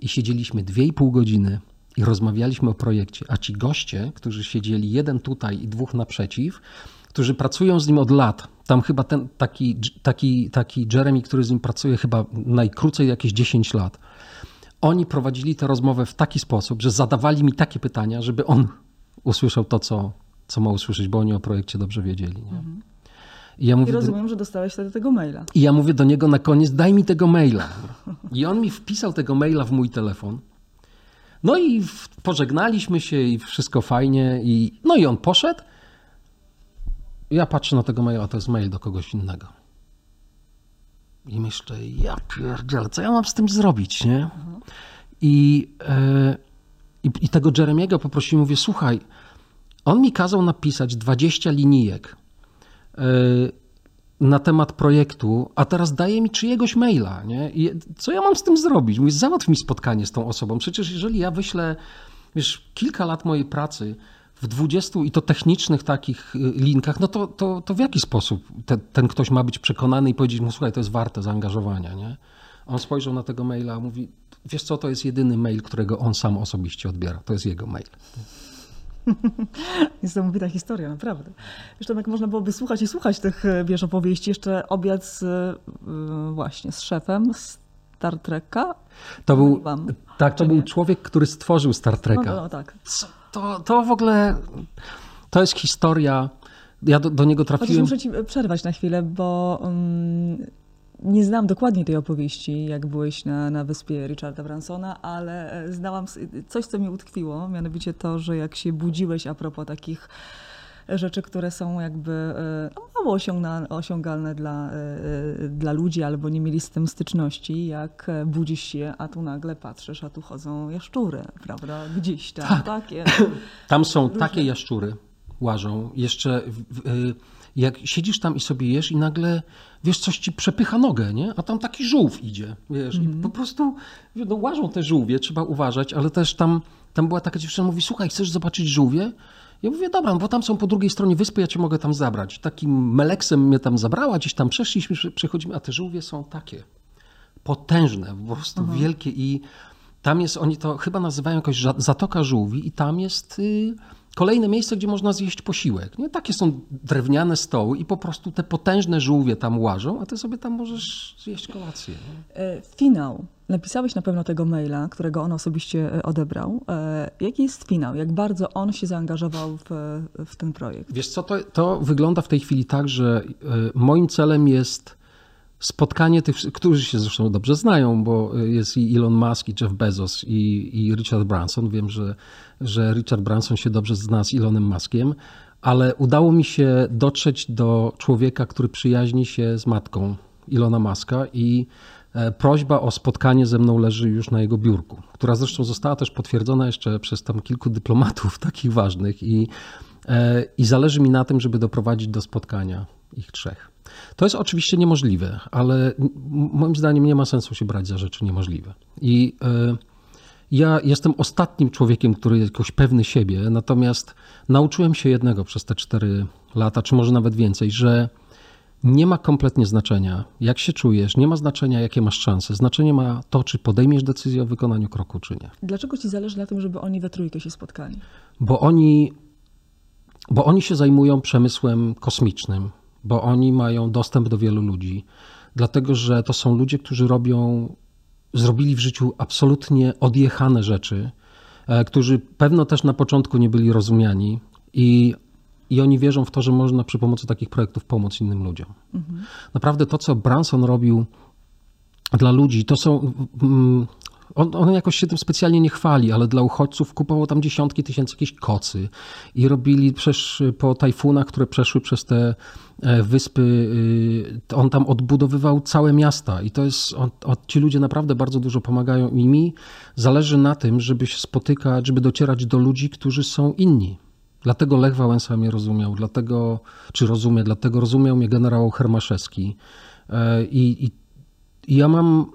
I siedzieliśmy dwie i pół godziny i rozmawialiśmy o projekcie, a ci goście, którzy siedzieli jeden tutaj i dwóch naprzeciw, którzy pracują z nim od lat, tam chyba ten taki, taki, taki Jeremy, który z nim pracuje chyba najkrócej jakieś 10 lat, oni prowadzili tę rozmowę w taki sposób, że zadawali mi takie pytania, żeby on usłyszał to, co, co ma usłyszeć, bo oni o projekcie dobrze wiedzieli. Nie? I, ja mówię I rozumiem, że dostałeś wtedy tego maila. I ja mówię do niego na koniec, daj mi tego maila. I on mi wpisał tego maila w mój telefon. No i pożegnaliśmy się i wszystko fajnie. I, no i on poszedł. Ja patrzę na tego maila, to jest mail do kogoś innego. I myślę, ja pierdzielę, co ja mam z tym zrobić, nie? I, e, i, I tego Jeremiego poprosiłem, mówię, słuchaj, on mi kazał napisać 20 linijek na temat projektu, a teraz daje mi czyjegoś maila, nie? I co ja mam z tym zrobić? Mówi, załatw mi spotkanie z tą osobą. Przecież jeżeli ja wyślę, wiesz, kilka lat mojej pracy w 20 i to technicznych takich y, linkach, no to, to, to w jaki sposób te, ten ktoś ma być przekonany i powiedzieć mu, słuchaj, to jest warte zaangażowania, nie? On spojrzał na tego maila, mówi, wiesz co, to jest jedyny mail, którego on sam osobiście odbiera. To jest jego mail. *laughs* Niesamowita historia, naprawdę. Zresztą jak można byłoby słuchać i słuchać tych, e, wiesz, opowieści, jeszcze obiad z, e, właśnie z szefem Star Treka. To był, Wam. tak, to był nie? człowiek, który stworzył Star No, Treka. no, no tak. To, to w ogóle, to jest historia. Ja do, do niego Chociaż trafiłem. muszę ci przerwać na chwilę, bo um, nie znam dokładnie tej opowieści, jak byłeś na, na wyspie Richarda Bransona, ale e, znałam coś, co mi utkwiło, mianowicie to, że jak się budziłeś a propos takich rzeczy, które są jakby e, no, mało osiągna- osiągalne dla, e, e, dla ludzi, albo nie mieli z tym styczności, jak e, budzisz się, a tu nagle patrzysz, a tu chodzą jaszczury, prawda? Gdzieś tam, takie. Tam są takie jaszczury, łażą. Jeszcze w, w, jak siedzisz tam i sobie jesz i nagle, wiesz, coś ci przepycha nogę, nie? A tam taki żółw idzie, wiesz. I po prostu no, łażą te żółwie, trzeba uważać, ale też tam, tam była taka dziewczyna, mówi, słuchaj, chcesz zobaczyć żółwie? Ja mówię, dobra, no bo tam są po drugiej stronie wyspy, ja cię mogę tam zabrać. Takim meleksem mnie tam zabrała, gdzieś tam przeszliśmy, prze- przechodzimy, a te żółwie są takie potężne, po prostu wielkie i tam jest, oni to chyba nazywają jakoś Zatoka Żółwi i tam jest y, kolejne miejsce, gdzie można zjeść posiłek. Nie? Takie są drewniane stoły i po prostu te potężne żółwie tam łażą, a ty sobie tam możesz zjeść kolację. Nie? E, Finał. Napisałeś na pewno tego maila, którego on osobiście e, odebrał. E, Jaki jest finał? Jak bardzo on się zaangażował w, w ten projekt? Wiesz co, to, to wygląda w tej chwili tak, że moim celem jest spotkanie tych, którzy się zresztą dobrze znają, bo y, jest i Elon Musk, i Jeff Bezos, i, i Richard Branson. Wiem, że, że Richard Branson się dobrze zna z Elonem Muskiem, ale udało mi się dotrzeć do człowieka, który przyjaźni się z matką Elona Muska i e, prośba o spotkanie ze mną leży już na jego biurku, która zresztą została też potwierdzona jeszcze przez tam kilku dyplomatów *laughs* takich ważnych i, e, i zależy mi na tym, żeby doprowadzić do spotkania ich trzech. To jest oczywiście niemożliwe, ale moim zdaniem nie ma sensu się brać za rzeczy niemożliwe. I e, ja jestem ostatnim człowiekiem, który jest jakoś pewny siebie, natomiast nauczyłem się jednego przez te cztery lata, czy może nawet więcej, że nie ma kompletnie znaczenia, jak się czujesz, nie ma znaczenia, jakie masz szanse. Znaczenie ma to, czy podejmiesz decyzję o wykonaniu kroku, czy nie. Dlaczego ci zależy na tym, żeby oni we trójkę się spotkali? Bo oni, bo oni się zajmują przemysłem kosmicznym, bo oni mają dostęp do wielu ludzi, dlatego że to są ludzie, którzy robią, zrobili w życiu absolutnie odjechane rzeczy, e, którzy pewno też na początku nie byli rozumiani i, i oni wierzą w to, że można przy pomocy takich projektów pomóc innym ludziom. Naprawdę to, co Branson robił dla ludzi, to są. On, on jakoś się tym specjalnie nie chwali, ale dla uchodźców kupował tam dziesiątki tysięcy jakieś kocy i robili przecież po tajfunach, które przeszły przez te e, wyspy, y, on tam odbudowywał całe miasta i to jest, on, on, ci ludzie naprawdę bardzo dużo pomagają i mi zależy na tym, żeby się spotykać, żeby docierać do ludzi, którzy są inni. Dlatego Lech Wałęsa mnie rozumiał, dlatego, czy rozumie, dlatego rozumiał mnie generał Hermaszewski. E, I, i, i ja mam,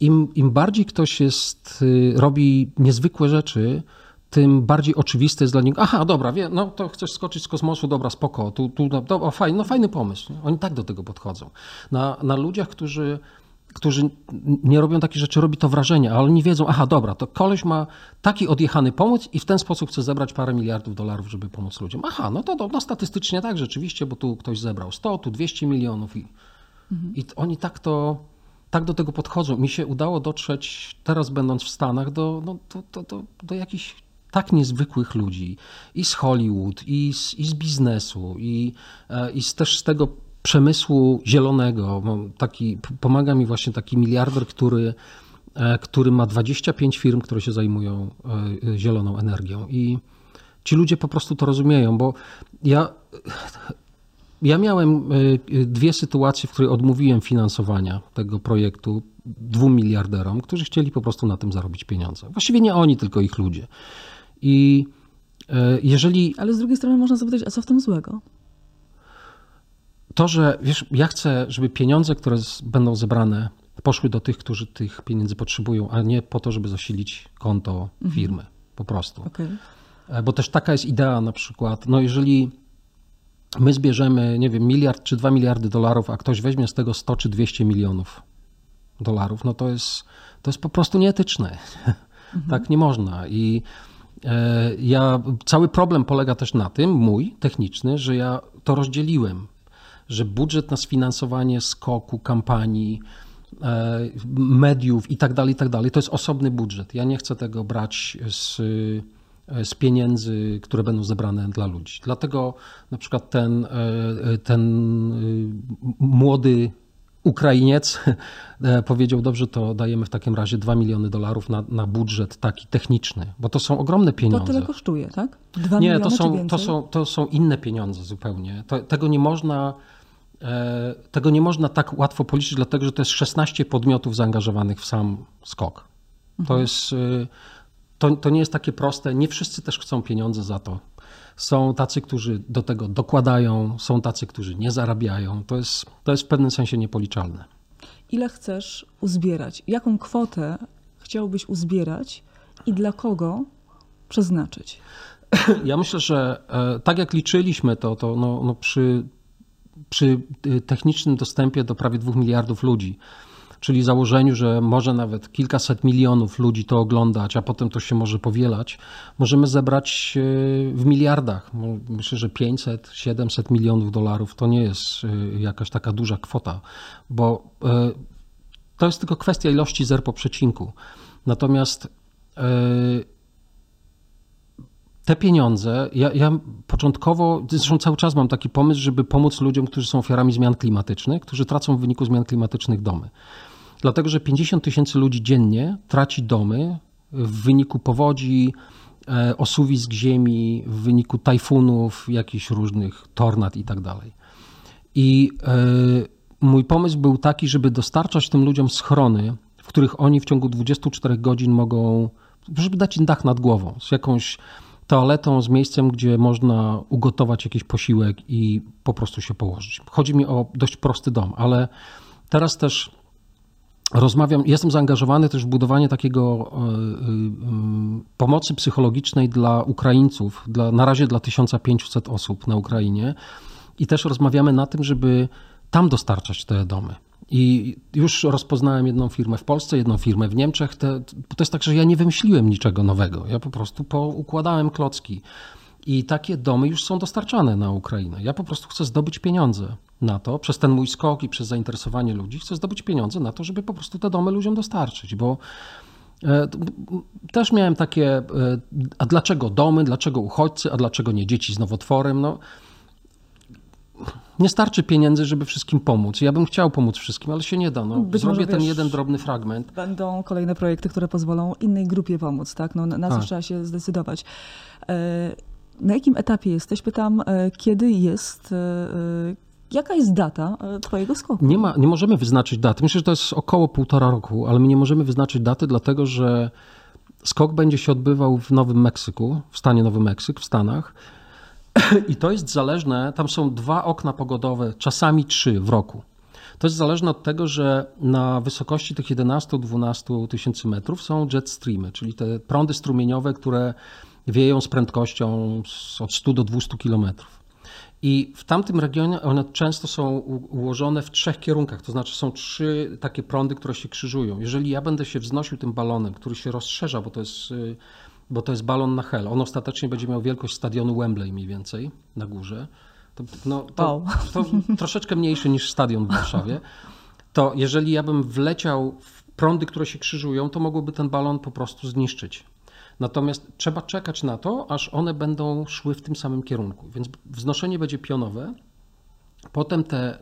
im, im bardziej ktoś jest, y, robi niezwykłe rzeczy, tym bardziej oczywiste jest dla niego, aha, dobra, wie, no to chcesz skoczyć z kosmosu, dobra, spoko, tu, tu, no, dobra, fajny, no fajny pomysł. Nie? Oni tak do tego podchodzą. Na, na ludziach, którzy którzy nie robią takich rzeczy, robi to wrażenie, ale oni wiedzą, aha, dobra, to koleś ma taki odjechany pomóc i w ten sposób chce zebrać parę miliardów dolarów, żeby pomóc ludziom. Aha, no to, no statystycznie tak, rzeczywiście, bo tu ktoś zebrał 100, tu 200 milionów i, i oni tak to, tak do tego podchodzą. Mi się udało dotrzeć, teraz będąc w Stanach, do, no, do, do, do, do jakichś tak niezwykłych ludzi i z Hollywood, i z, i z biznesu, i, e, i z, też z tego przemysłu zielonego. Taki, pomaga mi właśnie taki miliarder, który, e, który ma 25 firm, które się zajmują e, zieloną energią. I ci ludzie po prostu to rozumieją, bo ja, ja miałem dwie sytuacje, w których odmówiłem finansowania tego projektu dwóm miliarderom, którzy chcieli po prostu na tym zarobić pieniądze. Właściwie nie oni, tylko ich ludzie. I jeżeli. Ale z drugiej strony można zapytać, a co w tym złego? to, że wiesz, ja chcę, żeby pieniądze, które będą zebrane, poszły do tych, którzy tych pieniędzy potrzebują, a nie po to, żeby zasilić konto mhm. firmy. Mhm. Po prostu. Okay. Bo też taka jest idea na przykład, no jeżeli my zbierzemy, nie wiem, miliard czy dwa miliardy dolarów, a ktoś weźmie z tego 100 czy 200 milionów dolarów, no to jest, to jest po prostu nieetyczne. Mhm. *laughs* tak nie można. I e, ja, cały problem polega też na tym, mój techniczny, że ja to rozdzieliłem że budżet na sfinansowanie skoku, kampanii, e, mediów i tak dalej, i tak dalej, to jest osobny budżet. Ja nie chcę tego brać z, z pieniędzy, które będą zebrane dla ludzi. Dlatego na przykład ten, e, ten młody Ukrainiec *laughs* powiedział, dobrze, to dajemy w takim razie 2 miliony dolarów na, na budżet taki techniczny, bo to są ogromne pieniądze. To tyle kosztuje, tak? 2 nie, to są, to, są, to są inne pieniądze zupełnie. To, tego nie można E, tego nie można tak łatwo policzyć, dlatego że to jest 16 podmiotów zaangażowanych w sam skok. To, mhm. jest, e, to, to nie jest takie proste. Nie wszyscy też chcą pieniądze za to. Są tacy, którzy do tego dokładają, są tacy, którzy nie zarabiają. To jest, to jest w pewnym sensie niepoliczalne. Ile chcesz uzbierać? Jaką kwotę chciałbyś uzbierać i dla kogo przeznaczyć? Ja myślę, że e, tak jak liczyliśmy to, to no, no przy przy y, technicznym dostępie do prawie 2 miliardów ludzi, czyli założeniu, że może nawet kilkaset milionów ludzi to oglądać, a potem to się może powielać, możemy zebrać y, w miliardach. Myślę, że 500, 700 milionów dolarów to nie jest y, jakaś taka duża kwota, bo to jest tylko kwestia ilości zer po przecinku. Natomiast te pieniądze, ja, ja, początkowo, zresztą cały czas mam taki pomysł, żeby pomóc ludziom, którzy są ofiarami zmian klimatycznych, którzy tracą w wyniku zmian klimatycznych domy. Dlatego, że 50 tysięcy ludzi dziennie traci domy w wyniku powodzi, e, osuwisk ziemi, w wyniku tajfunów, jakichś różnych tornad i tak dalej. I e, mój pomysł był taki, żeby dostarczać tym ludziom schrony, w których oni w ciągu 24 godzin mogą, żeby dać im dach nad głową, z jakąś toaletą, z miejscem, gdzie można ugotować jakiś posiłek i po prostu się położyć. Chodzi mi o dość prosty dom, ale teraz też rozmawiam, jestem zaangażowany też w budowanie takiego e, e, pomocy psychologicznej dla Ukraińców, dla, na razie dla 1500 osób na Ukrainie i też rozmawiamy na tym, żeby tam dostarczać te domy. I już rozpoznałem jedną firmę w Polsce, jedną firmę w Niemczech. To jest tak, że ja nie wymyśliłem niczego nowego. Ja po prostu poukładałem klocki. I takie domy już są dostarczane na Ukrainę. Ja po prostu chcę zdobyć pieniądze na to, przez ten mój skok i przez zainteresowanie ludzi, chcę zdobyć pieniądze na to, żeby po prostu te domy ludziom dostarczyć, bo e, też miałem takie, e, a dlaczego domy, dlaczego uchodźcy, a dlaczego nie dzieci z nowotworem? No, nie starczy pieniędzy, żeby wszystkim pomóc. Ja bym chciał pomóc wszystkim, ale się nie da. No, Być Zrobię ten wiesz, jeden drobny fragment. Będą kolejne projekty, które pozwolą innej grupie pomóc, tak? No, na coś trzeba się zdecydować. E, na jakim etapie jesteś? Pytam, e, kiedy jest e, Jaka jest data Twojego skoku? Nie, ma, nie możemy wyznaczyć daty. Myślę, że to jest około półtora roku, ale my nie możemy wyznaczyć daty, dlatego że skok będzie się odbywał w Nowym Meksyku, w stanie Nowy Meksyk, w Stanach. *clears throat* I to jest zależne, tam są dwa okna pogodowe, czasami trzy w roku. To jest zależne od tego, że na wysokości tych 11-12 tysięcy metrów są jet streamy, czyli te prądy strumieniowe, które wieją z prędkością od 100 do 200 kilometrów. I w tamtym regionie one często są ułożone w trzech kierunkach, to znaczy są trzy takie prądy, które się krzyżują. Jeżeli ja będę się wznosił tym balonem, który się rozszerza, bo to jest y, bo to jest balon na hel. On ostatecznie będzie miał wielkość stadionu Wembley mniej więcej na górze. To, no, to, wow. to troszeczkę mniejszy niż stadion w Warszawie. To jeżeli ja bym wleciał w prądy, które się krzyżują, to mogłoby ten balon po prostu zniszczyć. Natomiast trzeba czekać na to, aż one będą szły w tym samym kierunku. Więc wznoszenie będzie pionowe. Potem te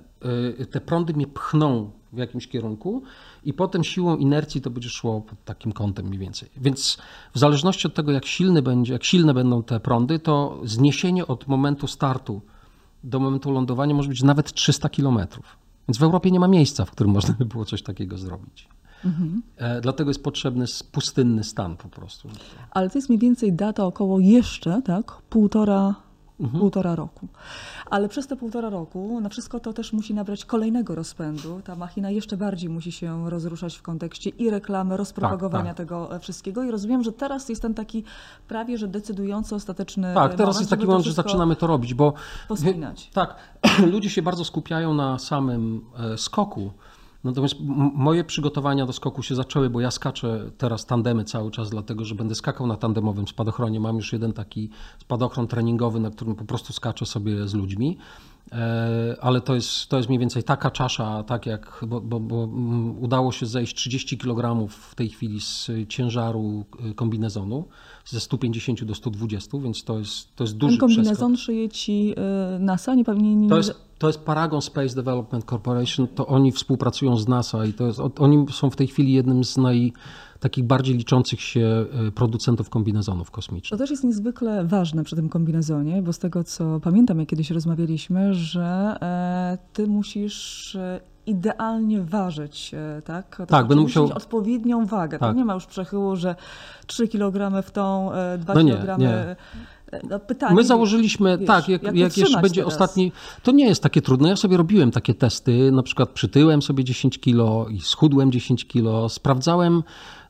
y, te prądy mnie pchną w jakimś kierunku i potem siłą inercji to będzie szło pod takim kątem mniej więcej. Więc w zależności od tego, jak silny będzie, jak silne będą te prądy, to zniesienie od momentu startu do momentu lądowania może być nawet 300 kilometrów. Więc w Europie nie ma miejsca, w którym można by było coś takiego zrobić. Mhm. Dlatego jest potrzebny pustynny stan po prostu. Ale to jest mniej więcej data około jeszcze, tak, półtora Mhm. Półtora roku. Ale przez te półtora roku na wszystko to też musi nabrać kolejnego rozpędu. Ta machina jeszcze bardziej musi się rozruszać w kontekście i reklamy, rozpropagowania tak, tak. tego wszystkiego. I rozumiem, że teraz jest ten taki prawie, że decydujący, ostateczny Tak, teraz moment, jest taki moment, że zaczynamy to robić, bo pospinać. tak, *clears throat* ludzie się bardzo skupiają na samym e, skoku. Natomiast moje przygotowania do skoku się zaczęły, bo ja skaczę teraz tandemy cały czas, dlatego że będę skakał na tandemowym spadochronie. Mam już jeden taki spadochron treningowy, na którym po prostu skaczę sobie z ludźmi. E, ale to jest, to jest mniej więcej taka czasza, tak jak, bo, bo, bo mm, udało się zejść 30 kg w tej chwili z ciężaru e, kombinezonu ze 150 do 120, więc to jest, to jest duży Ten kombinezon przeskok. szyje ci e, NASA, nie pewnie nie... To jest, to jest Paragon Space Development Corporation, to oni współpracują z NASA i to jest, oni są w tej chwili jednym z naj takich bardziej liczących się e, producentów kombinezonów kosmicznych. To też jest niezwykle ważne przy tym kombinezonie, bo z tego co pamiętam, jak kiedyś rozmawialiśmy, że e, ty musisz e, idealnie ważyć, tak? To tak, będę musiał... odpowiednią wagę. Tak. To nie ma już przechyłu, że 3 kg w tą, 2 no kg... No pytanie, My założyliśmy, wiesz, tak, jak, jak, jak jeszcze będzie teraz? ostatni, to nie jest takie trudne. Ja sobie robiłem takie testy, na przykład przytyłem sobie 10 kilo i schudłem 10 kilo, sprawdzałem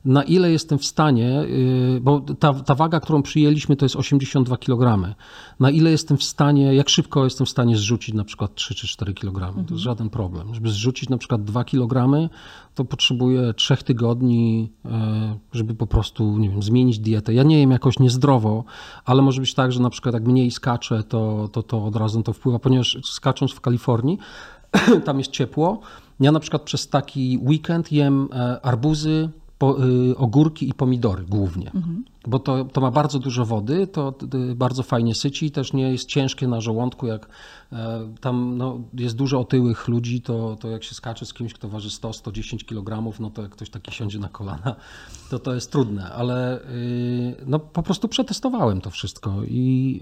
na ile jestem w stanie, y, bo ta, ta waga, którą przyjęliśmy, to jest 82 kg. Na ile jestem w stanie, jak szybko jestem w stanie zrzucić na przykład 3 czy 4 kg. To jest mhm. żaden problem. Żeby zrzucić na przykład 2 kg, to potrzebuję 3 tygodni, e, żeby po prostu, nie wiem, zmienić dietę. Ja nie jem jakoś niezdrowo, ale może być tak, że na przykład jak mniej skaczę, to, to, to od razu to wpływa, ponieważ skacząc w Kalifornii, *clears throat* tam jest ciepło. Ja na przykład przez taki weekend jem e, arbuzy, po, y, ogórki i pomidory głównie, mhm. bo to, to ma bardzo dużo wody, to y, bardzo fajnie syci i też nie jest ciężkie na żołądku, jak e, tam no, jest dużo otyłych ludzi, to, to jak się skacze z kimś, kto waży 100-110 kg, no to jak ktoś taki siądzie na kolana, *laughs* to to jest trudne, ale y, no, po prostu przetestowałem to wszystko i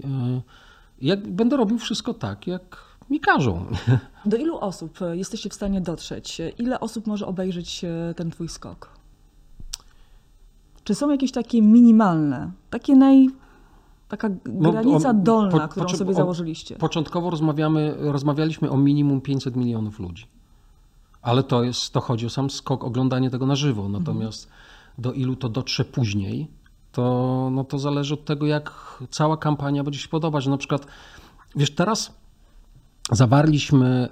jak będę robił wszystko tak, jak mi każą. *laughs* Do ilu osób jesteście w stanie dotrzeć? Ile osób może obejrzeć ten twój skok? Czy są jakieś takie minimalne, takie naj, taka no, granica no, dolna, po, którą sobie założyliście? Początkowo rozmawiamy, rozmawialiśmy o minimum 500 milionów ludzi. Ale to jest, to chodzi o sam skok, oglądanie tego na żywo. Mhm. Natomiast mhm. do ilu to dotrze później, to, no to zależy od tego, jak cała kampania będzie się podobać. Na przykład, wiesz, teraz Zawarliśmy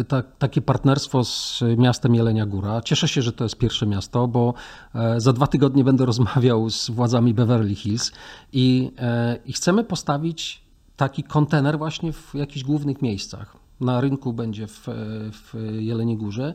y, ta, takie partnerstwo z miastem Jelenia Góra. Cieszę się, że to jest pierwsze miasto, bo e, za dwa tygodnie będę rozmawiał z władzami Beverly Hills i, e, i chcemy postawić taki kontener właśnie w jakichś głównych miejscach. Na rynku będzie w, w Górze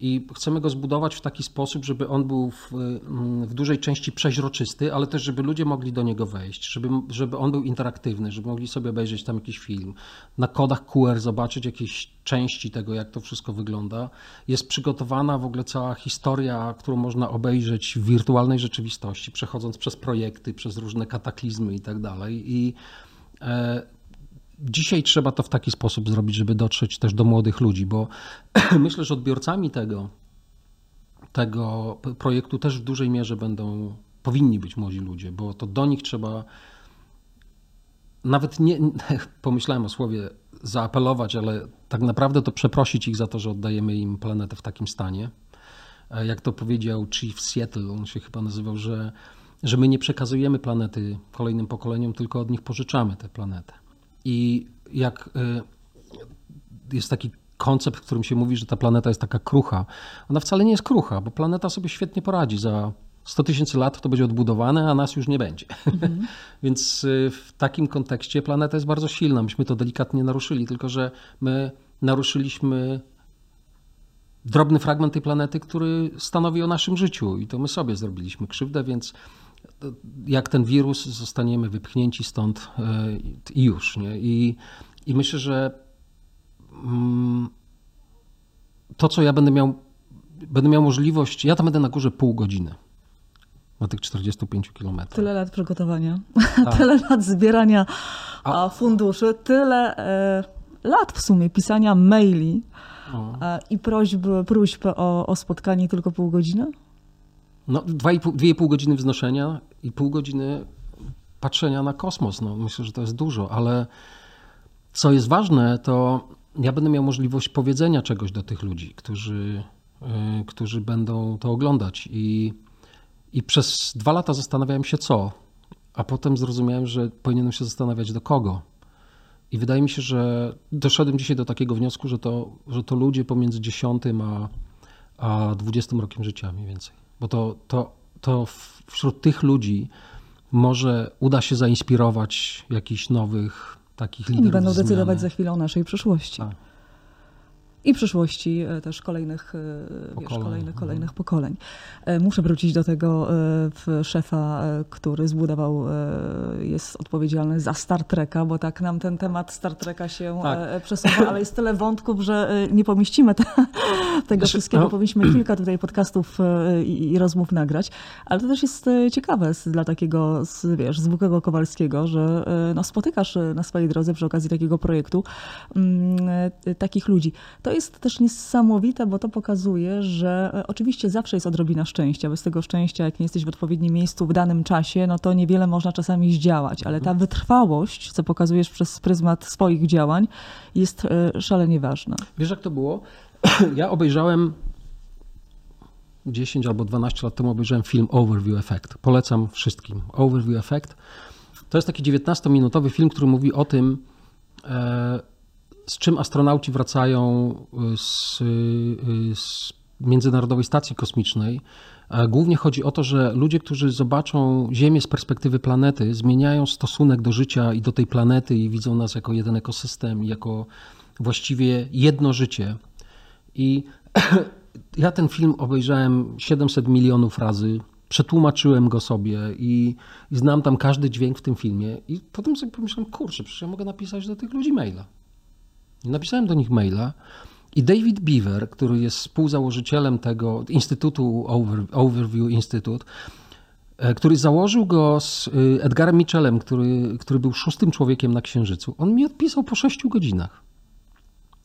i chcemy go zbudować w taki sposób, żeby on był w, mm, w, dużej części przeźroczysty, ale też, żeby ludzie mogli do niego wejść, żeby, żeby on był interaktywny, żeby mogli sobie obejrzeć tam jakiś film, na kodach QR zobaczyć jakieś części tego, jak to wszystko wygląda. Jest przygotowana w ogóle cała historia, którą można obejrzeć w wirtualnej rzeczywistości, przechodząc przez projekty, przez różne kataklizmy i tak dalej. E, dzisiaj trzeba to w taki sposób zrobić, żeby dotrzeć też do młodych ludzi, bo *clears throat* myślę, że odbiorcami tego, tego projektu też w dużej mierze będą, powinni być młodzi ludzie, bo to do nich trzeba nawet nie, *laughs* pomyślałem o słowie zaapelować, ale tak naprawdę to przeprosić ich za to, że oddajemy im planetę w takim stanie. E, jak to powiedział Chief Seattle, on się chyba nazywał, że, że my nie przekazujemy planety kolejnym pokoleniom, tylko od nich pożyczamy tę planetę. I jak y, jest taki koncept, w którym się mówi, że ta planeta jest taka krucha, ona wcale nie jest krucha, bo planeta sobie świetnie poradzi. Za 100 tysięcy lat to będzie odbudowane, a nas już nie będzie. Mhm. *laughs* Więc y, w takim kontekście planeta jest bardzo silna. Myśmy to delikatnie naruszyli, tylko że my naruszyliśmy drobny fragment tej planety, który stanowi o naszym życiu i to my sobie zrobiliśmy krzywdę, więc jak ten wirus zostaniemy wypchnięci stąd e, i już. Nie? I, i myślę, że mm, to, co ja będę miał, będę miał możliwość, ja tam będę na górze pół godziny na tych 45 kilometrach. Tyle lat przygotowania, tak. *laughs* tyle lat zbierania A... funduszy, tyle e, lat w sumie pisania maili e, i prośb, próśb o, o spotkanie tylko pół godziny? No, dwa i pół, dwie i pół godziny wznoszenia i pół godziny patrzenia na kosmos. No, myślę, że to jest dużo, ale co jest ważne, to ja będę miał możliwość powiedzenia czegoś do tych ludzi, którzy, yy, którzy będą to oglądać. I, I przez dwa lata zastanawiałem się, co, a potem zrozumiałem, że powinienem się zastanawiać, do kogo. I wydaje mi się, że doszedłem dzisiaj do takiego wniosku, że to, że to ludzie pomiędzy 10 a, a 20 rokiem życia mniej więcej. Bo to, to, to wśród tych ludzi może uda się zainspirować jakichś nowych takich liderów. Oni będą decydować za chwilę o naszej przyszłości. Tak i przyszłości e, też kolejnych, e, wiesz, kolejnych, mhm. kolejnych pokoleń. E, muszę wrócić do tego szefa, który zbudował, jest odpowiedzialny za Star Treka, bo tak nam ten temat Star Treka się tak. przesuwa, ale jest tyle wątków, że nie pomieścimy te, *laughs* tego znaczy, wszystkiego. No. Powinniśmy kilka tutaj podcastów i, i, rozmów nagrać, ale to też jest ciekawe dla takiego, wiesz, zwykłego Kowalskiego, że no, spotykasz na swojej drodze przy okazji takiego projektu mm, takich ludzi. To to jest też niesamowite, bo to pokazuje, że e, oczywiście zawsze jest odrobina szczęścia. Bez tego szczęścia, jak nie jesteś w odpowiednim miejscu w danym czasie, no to niewiele można czasami zdziałać, ale ta wytrwałość, co pokazujesz przez pryzmat swoich działań, jest e, szalenie ważna. Wiesz, jak to było? *clears throat* Ja obejrzałem 10 albo 12 lat temu obejrzałem film Overview Effect. Polecam wszystkim. Overview Effect to jest taki 19-minutowy film, który mówi o tym, e, z czym astronauci wracają y, z, y, z Międzynarodowej Stacji Kosmicznej. Głównie chodzi o to, że ludzie, którzy zobaczą Ziemię z perspektywy planety, zmieniają stosunek do życia i do tej planety i widzą nas jako jeden ekosystem, jako właściwie jedno życie. I *clears throat* ja ten film obejrzałem 700 milionów razy, przetłumaczyłem go sobie i, i znam tam każdy dźwięk w tym filmie. I potem sobie pomyślałem, kurczę, przecież ja mogę napisać do tych ludzi maila. Napisałem do nich maila i David Beaver, który jest współzałożycielem tego Instytutu Over, Overview Institute, e, który założył go z e, Edgarem Mitchellem, który, który był szóstym człowiekiem na Księżycu, on mi odpisał po sześciu godzinach.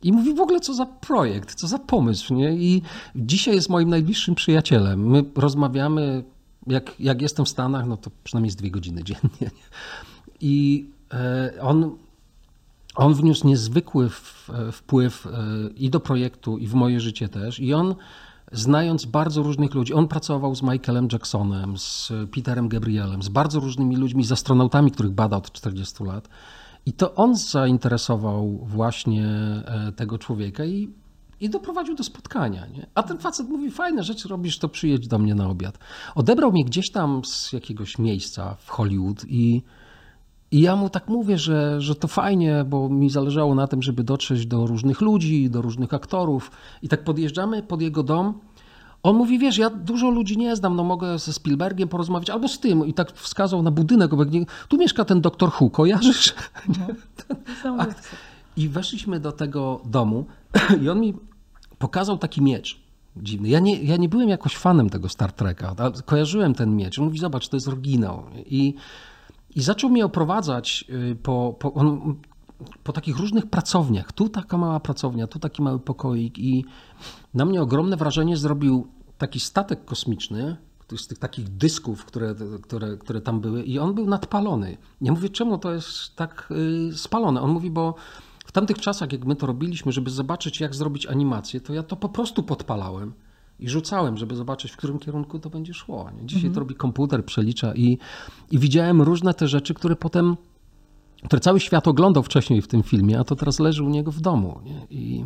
I mówi w ogóle, co za projekt, co za pomysł. Nie? I dzisiaj jest moim najbliższym przyjacielem. My rozmawiamy, jak, jak jestem w Stanach, no to przynajmniej z dwie godziny dziennie. I e, on on wniósł niezwykły wpływ e, i do projektu, i w moje życie też. I on, znając bardzo różnych ludzi, on pracował z Michaelem Jacksonem, z Peterem Gabrielem, z bardzo różnymi ludźmi, z astronautami, których badał od 40 lat. I to on zainteresował właśnie e, tego człowieka i, i doprowadził do spotkania. Nie? A ten facet mówi: Fajne rzeczy robisz, to przyjedź do mnie na obiad. Odebrał mnie gdzieś tam z jakiegoś miejsca w Hollywood i i ja mu tak mówię, że, że to fajnie, bo mi zależało na tym, żeby dotrzeć do różnych ludzi, do różnych aktorów. I tak podjeżdżamy pod jego dom. On mówi, wiesz, ja dużo ludzi nie znam, no mogę ze Spielbergiem porozmawiać, albo z tym. I tak wskazał na budynek, tu mieszka ten doktor Hu, kojarzysz? No, *laughs* I weszliśmy do tego domu *clears throat* i on mi pokazał taki miecz dziwny. Ja nie, ja nie byłem jakoś fanem tego Star Treka, ale kojarzyłem ten miecz. On mówi, zobacz, to jest oryginał. I i zaczął mnie oprowadzać y, po, po, on, po takich różnych pracowniach. Tu taka mała pracownia, tu taki mały pokoik i na mnie ogromne wrażenie zrobił taki statek kosmiczny, z tych takich dysków, które, które, które tam były i on był nadpalony. Ja mówię, czemu to jest tak y, spalone? On mówi, bo w tamtych czasach, jak my to robiliśmy, żeby zobaczyć, jak zrobić animację, to ja to po prostu podpalałem i rzucałem, żeby zobaczyć, w którym kierunku to będzie szło. Nie? Dzisiaj mhm. to robi komputer, przelicza i, i widziałem różne te rzeczy, które potem, które cały świat oglądał wcześniej w tym filmie, a to teraz leży u niego w domu. Nie? I,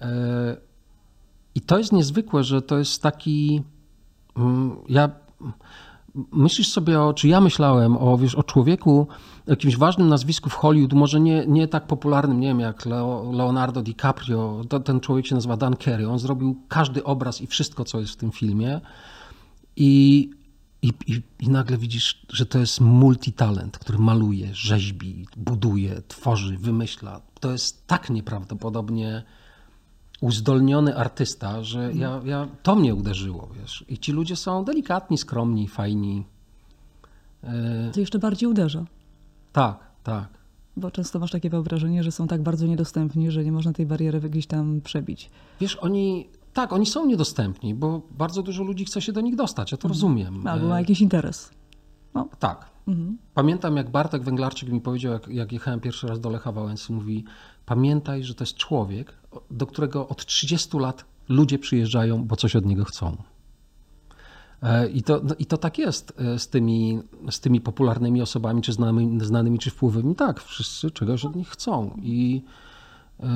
e, I to jest niezwykłe, że to jest taki. Mm, ja myślisz sobie o, czy ja myślałem o, wiesz, o człowieku, jakimś ważnym nazwisku w Hollywood, może nie, nie tak popularnym, nie wiem, jak Leo, Leonardo DiCaprio, to, ten człowiek się nazywa Dan Carey, on zrobił każdy obraz i wszystko, co jest w tym filmie i, i, i, i nagle widzisz, że to jest multitalent, który maluje, rzeźbi, buduje, tworzy, wymyśla. To jest tak nieprawdopodobnie uzdolniony artysta, że ja, ja, to mnie uderzyło, wiesz. I ci ludzie są delikatni, skromni, fajni. E, To jeszcze bardziej uderza. tak, tak. Bo często masz takie wyobrażenie, że są tak bardzo niedostępni, że nie można tej bariery gdzieś tam przebić. Wiesz, oni, tak, oni są niedostępni, bo bardzo dużo ludzi chce się do nich dostać, ja to rozumiem. Albo E, ma jakiś interes. Tak. Mhm. Pamiętam, jak Bartek Węglarczyk mi powiedział, jak, jak jechałem pierwszy raz do Lecha Wałęsy, mówi, pamiętaj, że to jest człowiek, do którego od 30 lat ludzie przyjeżdżają, bo coś od niego chcą. E, I to, no, I to tak jest e, z tymi, z tymi popularnymi osobami, czy znanymi, znanymi, czy wpływowymi. Tak, wszyscy czegoś od nich chcą. I e,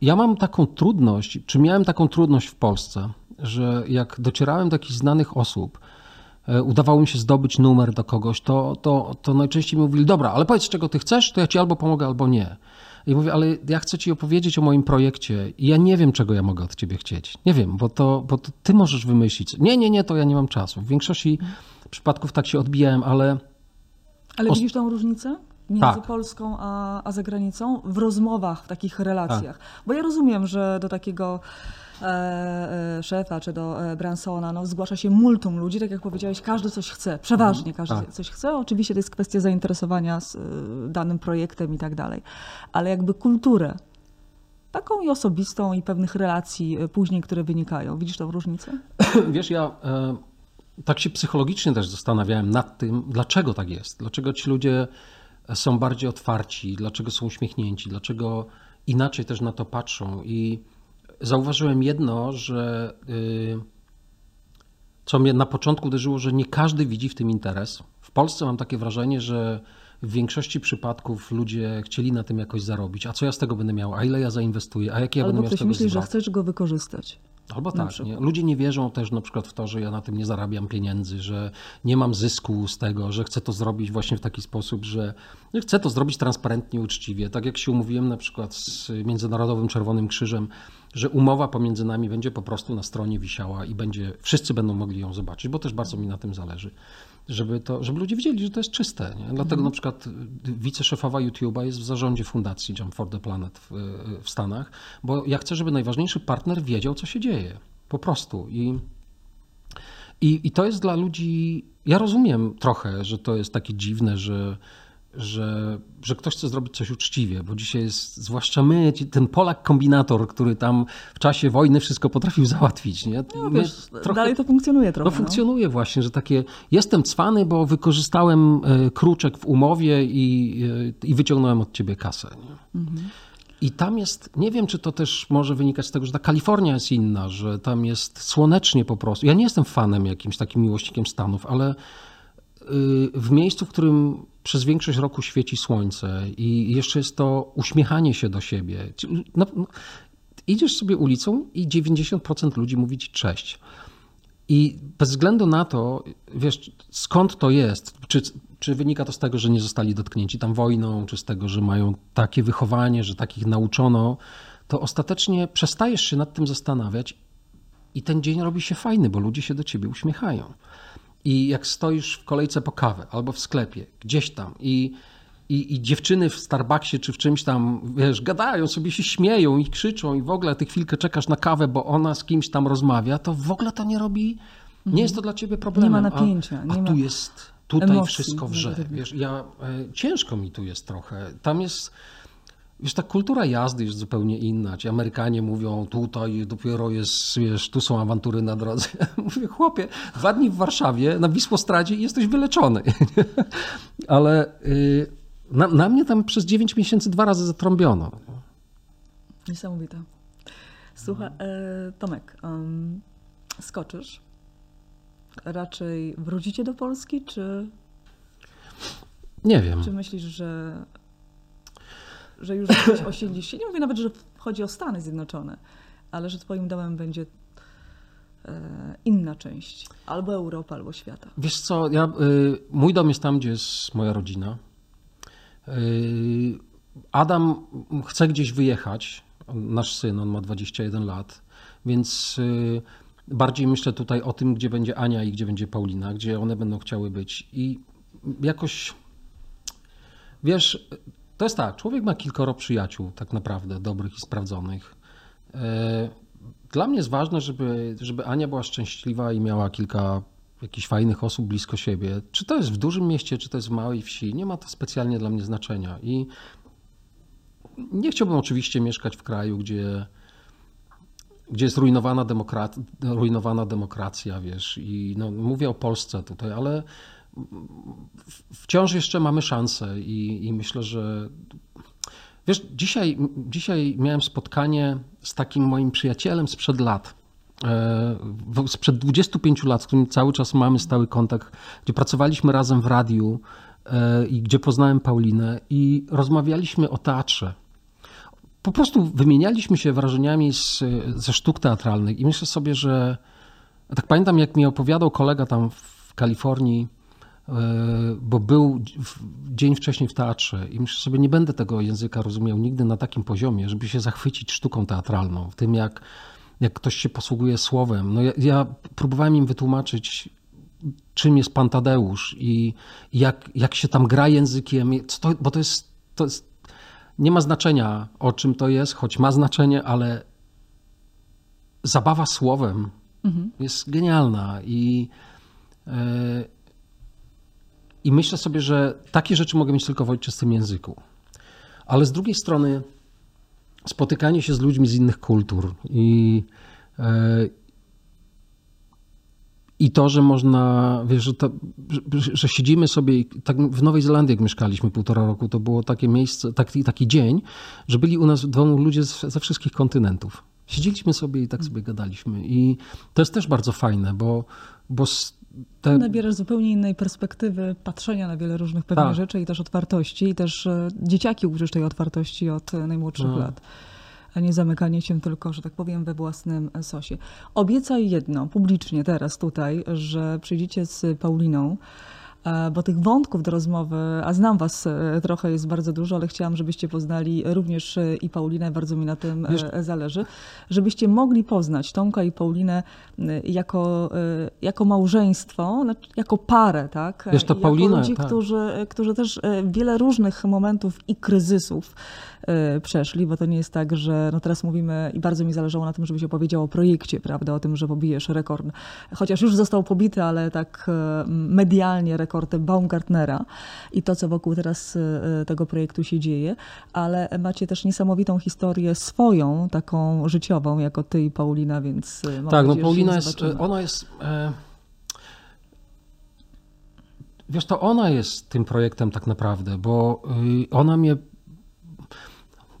ja mam taką trudność, czy miałem taką trudność w Polsce, że jak docierałem do jakichś znanych osób, udawało mi się zdobyć numer do kogoś, to, to, to najczęściej mi mówili, dobra, ale powiedz czego ty chcesz, to ja ci albo pomogę, albo nie. I mówię, ale ja chcę ci opowiedzieć o moim projekcie i ja nie wiem, czego ja mogę od ciebie chcieć. Nie wiem, bo to, bo to ty możesz wymyślić. Nie, nie, nie, to ja nie mam czasu. W większości przypadków tak się odbijałem, ale Ale widzisz tą różnicę między Tak. Polską a, a zagranicą w rozmowach, w takich relacjach? Bo ja rozumiem, że do takiego e, e, szefa czy do e, Bransona no, zgłasza się multum ludzi, tak jak powiedziałeś, każdy coś chce, przeważnie każdy tak. coś chce. Oczywiście to jest kwestia zainteresowania z, e, danym projektem i tak dalej, ale jakby kulturę. Taką i osobistą, i pewnych relacji e, później, które wynikają. Widzisz tą różnicę? *clears throat* Wiesz, ja e, tak się psychologicznie też zastanawiałem nad tym, dlaczego tak jest. Dlaczego ci ludzie są bardziej otwarci, dlaczego są uśmiechnięci, dlaczego inaczej też na to patrzą. I zauważyłem jedno, że y, co mnie na początku uderzyło, że nie każdy widzi w tym interes. W Polsce mam takie wrażenie, że w większości przypadków ludzie chcieli na tym jakoś zarobić. A co ja z tego będę miał? A ile ja zainwestuję? A jaki ja Albo będę miał z tego myśli, że zwrot? chcesz go wykorzystać. Albo tak. Nie? Ludzie nie wierzą też na przykład w to, że ja na tym nie zarabiam pieniędzy, że nie mam zysku z tego, że chcę to zrobić właśnie w taki sposób, że że chcę to zrobić transparentnie, uczciwie. Tak jak się umówiłem na przykład z Międzynarodowym Czerwonym Krzyżem, że umowa pomiędzy nami będzie po prostu na stronie wisiała i będzie, wszyscy będą mogli ją zobaczyć, bo też bardzo mi na tym zależy. Żeby, to, żeby ludzie wiedzieli, że to jest czyste. Nie? Dlatego na przykład wiceszefowa YouTube'a jest w zarządzie fundacji Jump for the Planet w, w Stanach, bo ja chcę, żeby najważniejszy partner wiedział, co się dzieje. Po prostu. I, i, I to jest dla ludzi. Ja rozumiem trochę, że to jest takie dziwne, że, że, że ktoś chce zrobić coś uczciwie, bo dzisiaj jest, zwłaszcza my, ten Polak kombinator, który tam w czasie wojny wszystko potrafił *laughs* załatwić. Nie? No, wiesz, dalej to funkcjonuje trochę. no funkcjonuje właśnie, że takie jestem cwany, bo wykorzystałem e, kruczek w umowie i, e, i wyciągnąłem od ciebie kasę. Nie? I tam jest, nie wiem, czy to też może wynikać z tego, że ta Kalifornia jest inna, że tam jest słonecznie po prostu. Ja nie jestem fanem jakimś takim miłośnikiem Stanów, ale y, w miejscu, w którym przez większość roku świeci słońce i jeszcze jest to uśmiechanie się do siebie. No, no, idziesz sobie ulicą i 90% ludzi mówi ci cześć. I bez względu na to, wiesz, skąd to jest, czy, czy wynika to z tego, że nie zostali dotknięci tam wojną, czy z tego, że mają takie wychowanie, że takich nauczono, to ostatecznie przestajesz się nad tym zastanawiać i ten dzień robi się fajny, bo ludzie się do ciebie uśmiechają. I jak stoisz w kolejce po kawę albo w sklepie, gdzieś tam i, i, i dziewczyny w Starbucksie czy w czymś tam, wiesz, gadają, sobie się śmieją i krzyczą i w ogóle ty chwilkę czekasz na kawę, bo ona z kimś tam rozmawia, to w ogóle to nie robi, nie jest to dla ciebie problemem. Nie ma napięcia, A, nie a ma tu jest, tutaj emocji wszystko wrze. Wiesz, ja, e, ciężko mi tu jest trochę. Tam jest, wiesz, ta kultura jazdy jest zupełnie inna. Ci Amerykanie mówią, tutaj dopiero jest, wiesz, tu są awantury na drodze. *laughs* Mówię, chłopie, dwa dni w Warszawie na Wisłostradzie i jesteś wyleczony. *laughs* Ale y, na, na mnie tam przez 9 miesięcy dwa razy zatrąbiono. Niesamowite. Słuchaj, e, Tomek, em, skoczysz? Raczej wrócicie do Polski, czy, Nie wiem. czy myślisz, że, że już gdzieś osiedlisz się? Nie mówię nawet, że chodzi o Stany Zjednoczone, ale że twoim domem będzie e, inna część. Albo Europa, albo świata. Wiesz co, ja, y, mój dom jest tam, gdzie jest moja rodzina. Y, Adam chce gdzieś wyjechać, nasz syn, on ma 21 lat, więc y, bardziej myślę tutaj o tym, gdzie będzie Ania i gdzie będzie Paulina, gdzie one będą chciały być. I jakoś, wiesz, To jest tak, człowiek ma kilkoro przyjaciół, tak naprawdę, dobrych i sprawdzonych. E, dla mnie jest ważne, żeby, żeby Ania była szczęśliwa i miała kilka jakichś fajnych osób blisko siebie. Czy to jest w dużym mieście, czy to jest w małej wsi, nie ma to specjalnie dla mnie znaczenia. I nie chciałbym oczywiście mieszkać w kraju, gdzie, gdzie jest rujnowana, demokra- rujnowana demokracja, wiesz, i no, mówię o Polsce tutaj, ale wciąż jeszcze mamy szansę i, i myślę, że wiesz, dzisiaj, dzisiaj miałem spotkanie z takim moim przyjacielem sprzed lat. E, sprzed 25 lat, z którym cały czas mamy stały kontakt, gdzie pracowaliśmy razem w radiu e, i gdzie poznałem Paulinę i rozmawialiśmy o teatrze. Po prostu wymienialiśmy się wrażeniami z, ze sztuk teatralnych i myślę sobie, że tak pamiętam, jak mi opowiadał kolega tam w Kalifornii, bo był dzień wcześniej w teatrze i myślę sobie, nie będę tego języka rozumiał nigdy na takim poziomie, żeby się zachwycić sztuką teatralną, w tym jak, jak ktoś się posługuje słowem. No ja, ja próbowałem im wytłumaczyć, czym jest Pan Tadeusz i jak, jak się tam gra językiem, to, bo to jest, to jest, nie ma znaczenia o czym to jest, choć ma znaczenie, ale zabawa słowem mhm. jest genialna i yy, i myślę sobie, że takie rzeczy mogę mieć tylko w ojczystym języku. Ale z drugiej strony spotykanie się z ludźmi z innych kultur i, e, i to, że można, wiesz, że, to, że, siedzimy sobie, tak w Nowej Zelandii jak mieszkaliśmy półtora roku, to było takie miejsce, taki, taki dzień, że byli u nas w domu ludzie ze wszystkich kontynentów. Siedzieliśmy sobie i tak sobie gadaliśmy i to jest też bardzo fajne, bo, bo te... Nabierasz zupełnie innej perspektywy patrzenia na wiele różnych pewnych tak. rzeczy i też otwartości. I też e, dzieciaki uczysz tej otwartości od e, najmłodszych no. lat a nie zamykanie się tylko, że tak powiem, we własnym sosie. Obiecaj jedno publicznie teraz tutaj, że przyjdziecie z Pauliną bo tych wątków do rozmowy, a znam was e, trochę, jest bardzo dużo, ale chciałam, żebyście poznali również e, i Paulinę, bardzo mi na tym Wiesz, zależy, żebyście mogli poznać Tomka i Paulinę jako, jako małżeństwo, znaczy jako parę, tak? Wiesz, Paulina, ludzi, tak. którzy, którzy też wiele różnych momentów i kryzysów przeszli, bo to nie jest tak, że no teraz mówimy i bardzo mi zależało na tym, żebyś opowiedział o projekcie, prawda, o tym, że pobijesz rekord, chociaż już został pobity, ale tak medialnie rekord rekord Baumgartnera i to, co wokół teraz e, tego projektu się dzieje, ale macie też niesamowitą historię swoją, taką życiową, jako ty i Paulina, więc e, Tak, no Paulina jest, ona jest... E... Wiesz, to ona jest tym projektem tak naprawdę, bo y, ona mnie...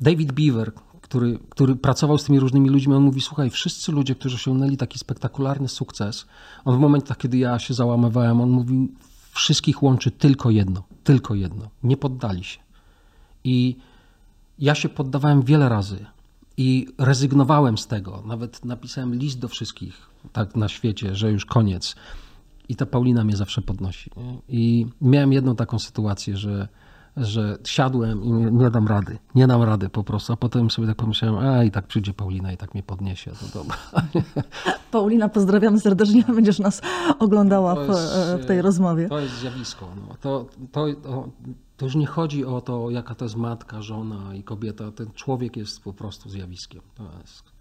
David Beaver, który, który pracował z tymi różnymi ludźmi, on mówi, słuchaj, wszyscy ludzie, którzy osiągnęli taki spektakularny sukces, on w momentach, kiedy ja się załamywałem, on mówił, wszystkich łączy tylko jedno, tylko jedno. Nie poddali się. I ja się poddawałem wiele razy i rezygnowałem z tego. Nawet napisałem list do wszystkich tak na świecie, że już koniec. I ta Paulina mnie zawsze podnosi. Nie? I miałem jedną taką sytuację, że że siadłem i nie, nie, dam rady, nie dam rady po prostu, a potem sobie tak pomyślałem, a i tak przyjdzie Paulina i tak mnie podniesie, to dobra. *laughs* Paulina, pozdrawiamy serdecznie, *laughs* będziesz nas oglądała w, jest, w, tej rozmowie. To jest zjawisko. No. To, to, to, to już nie chodzi o to, jaka to jest matka, żona i kobieta, ten człowiek jest po prostu zjawiskiem. To jest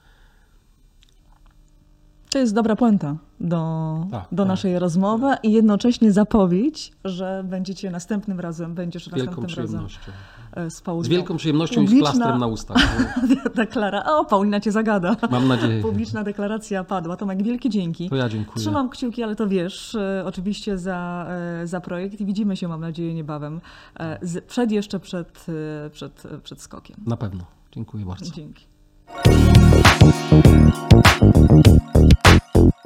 to jest dobra puenta do, tak, do tak. naszej rozmowy i jednocześnie zapowiedź, że będziecie następnym razem, będziesz z następnym razem e, z Pauliną. Z wielką przyjemnością Publiczna... i z plastrem na ustach. *laughs* Deklara... O, Paulina cię zagada. Mam nadzieję. Publiczna deklaracja padła. Tomek, wielkie dzięki. To ja dziękuję. Trzymam kciuki, ale to wiesz, e, oczywiście za, e, za projekt i widzimy się, mam nadzieję, niebawem. Przed jeszcze przed, przed, przed skokiem. Na pewno. Dziękuję bardzo. Dzięki.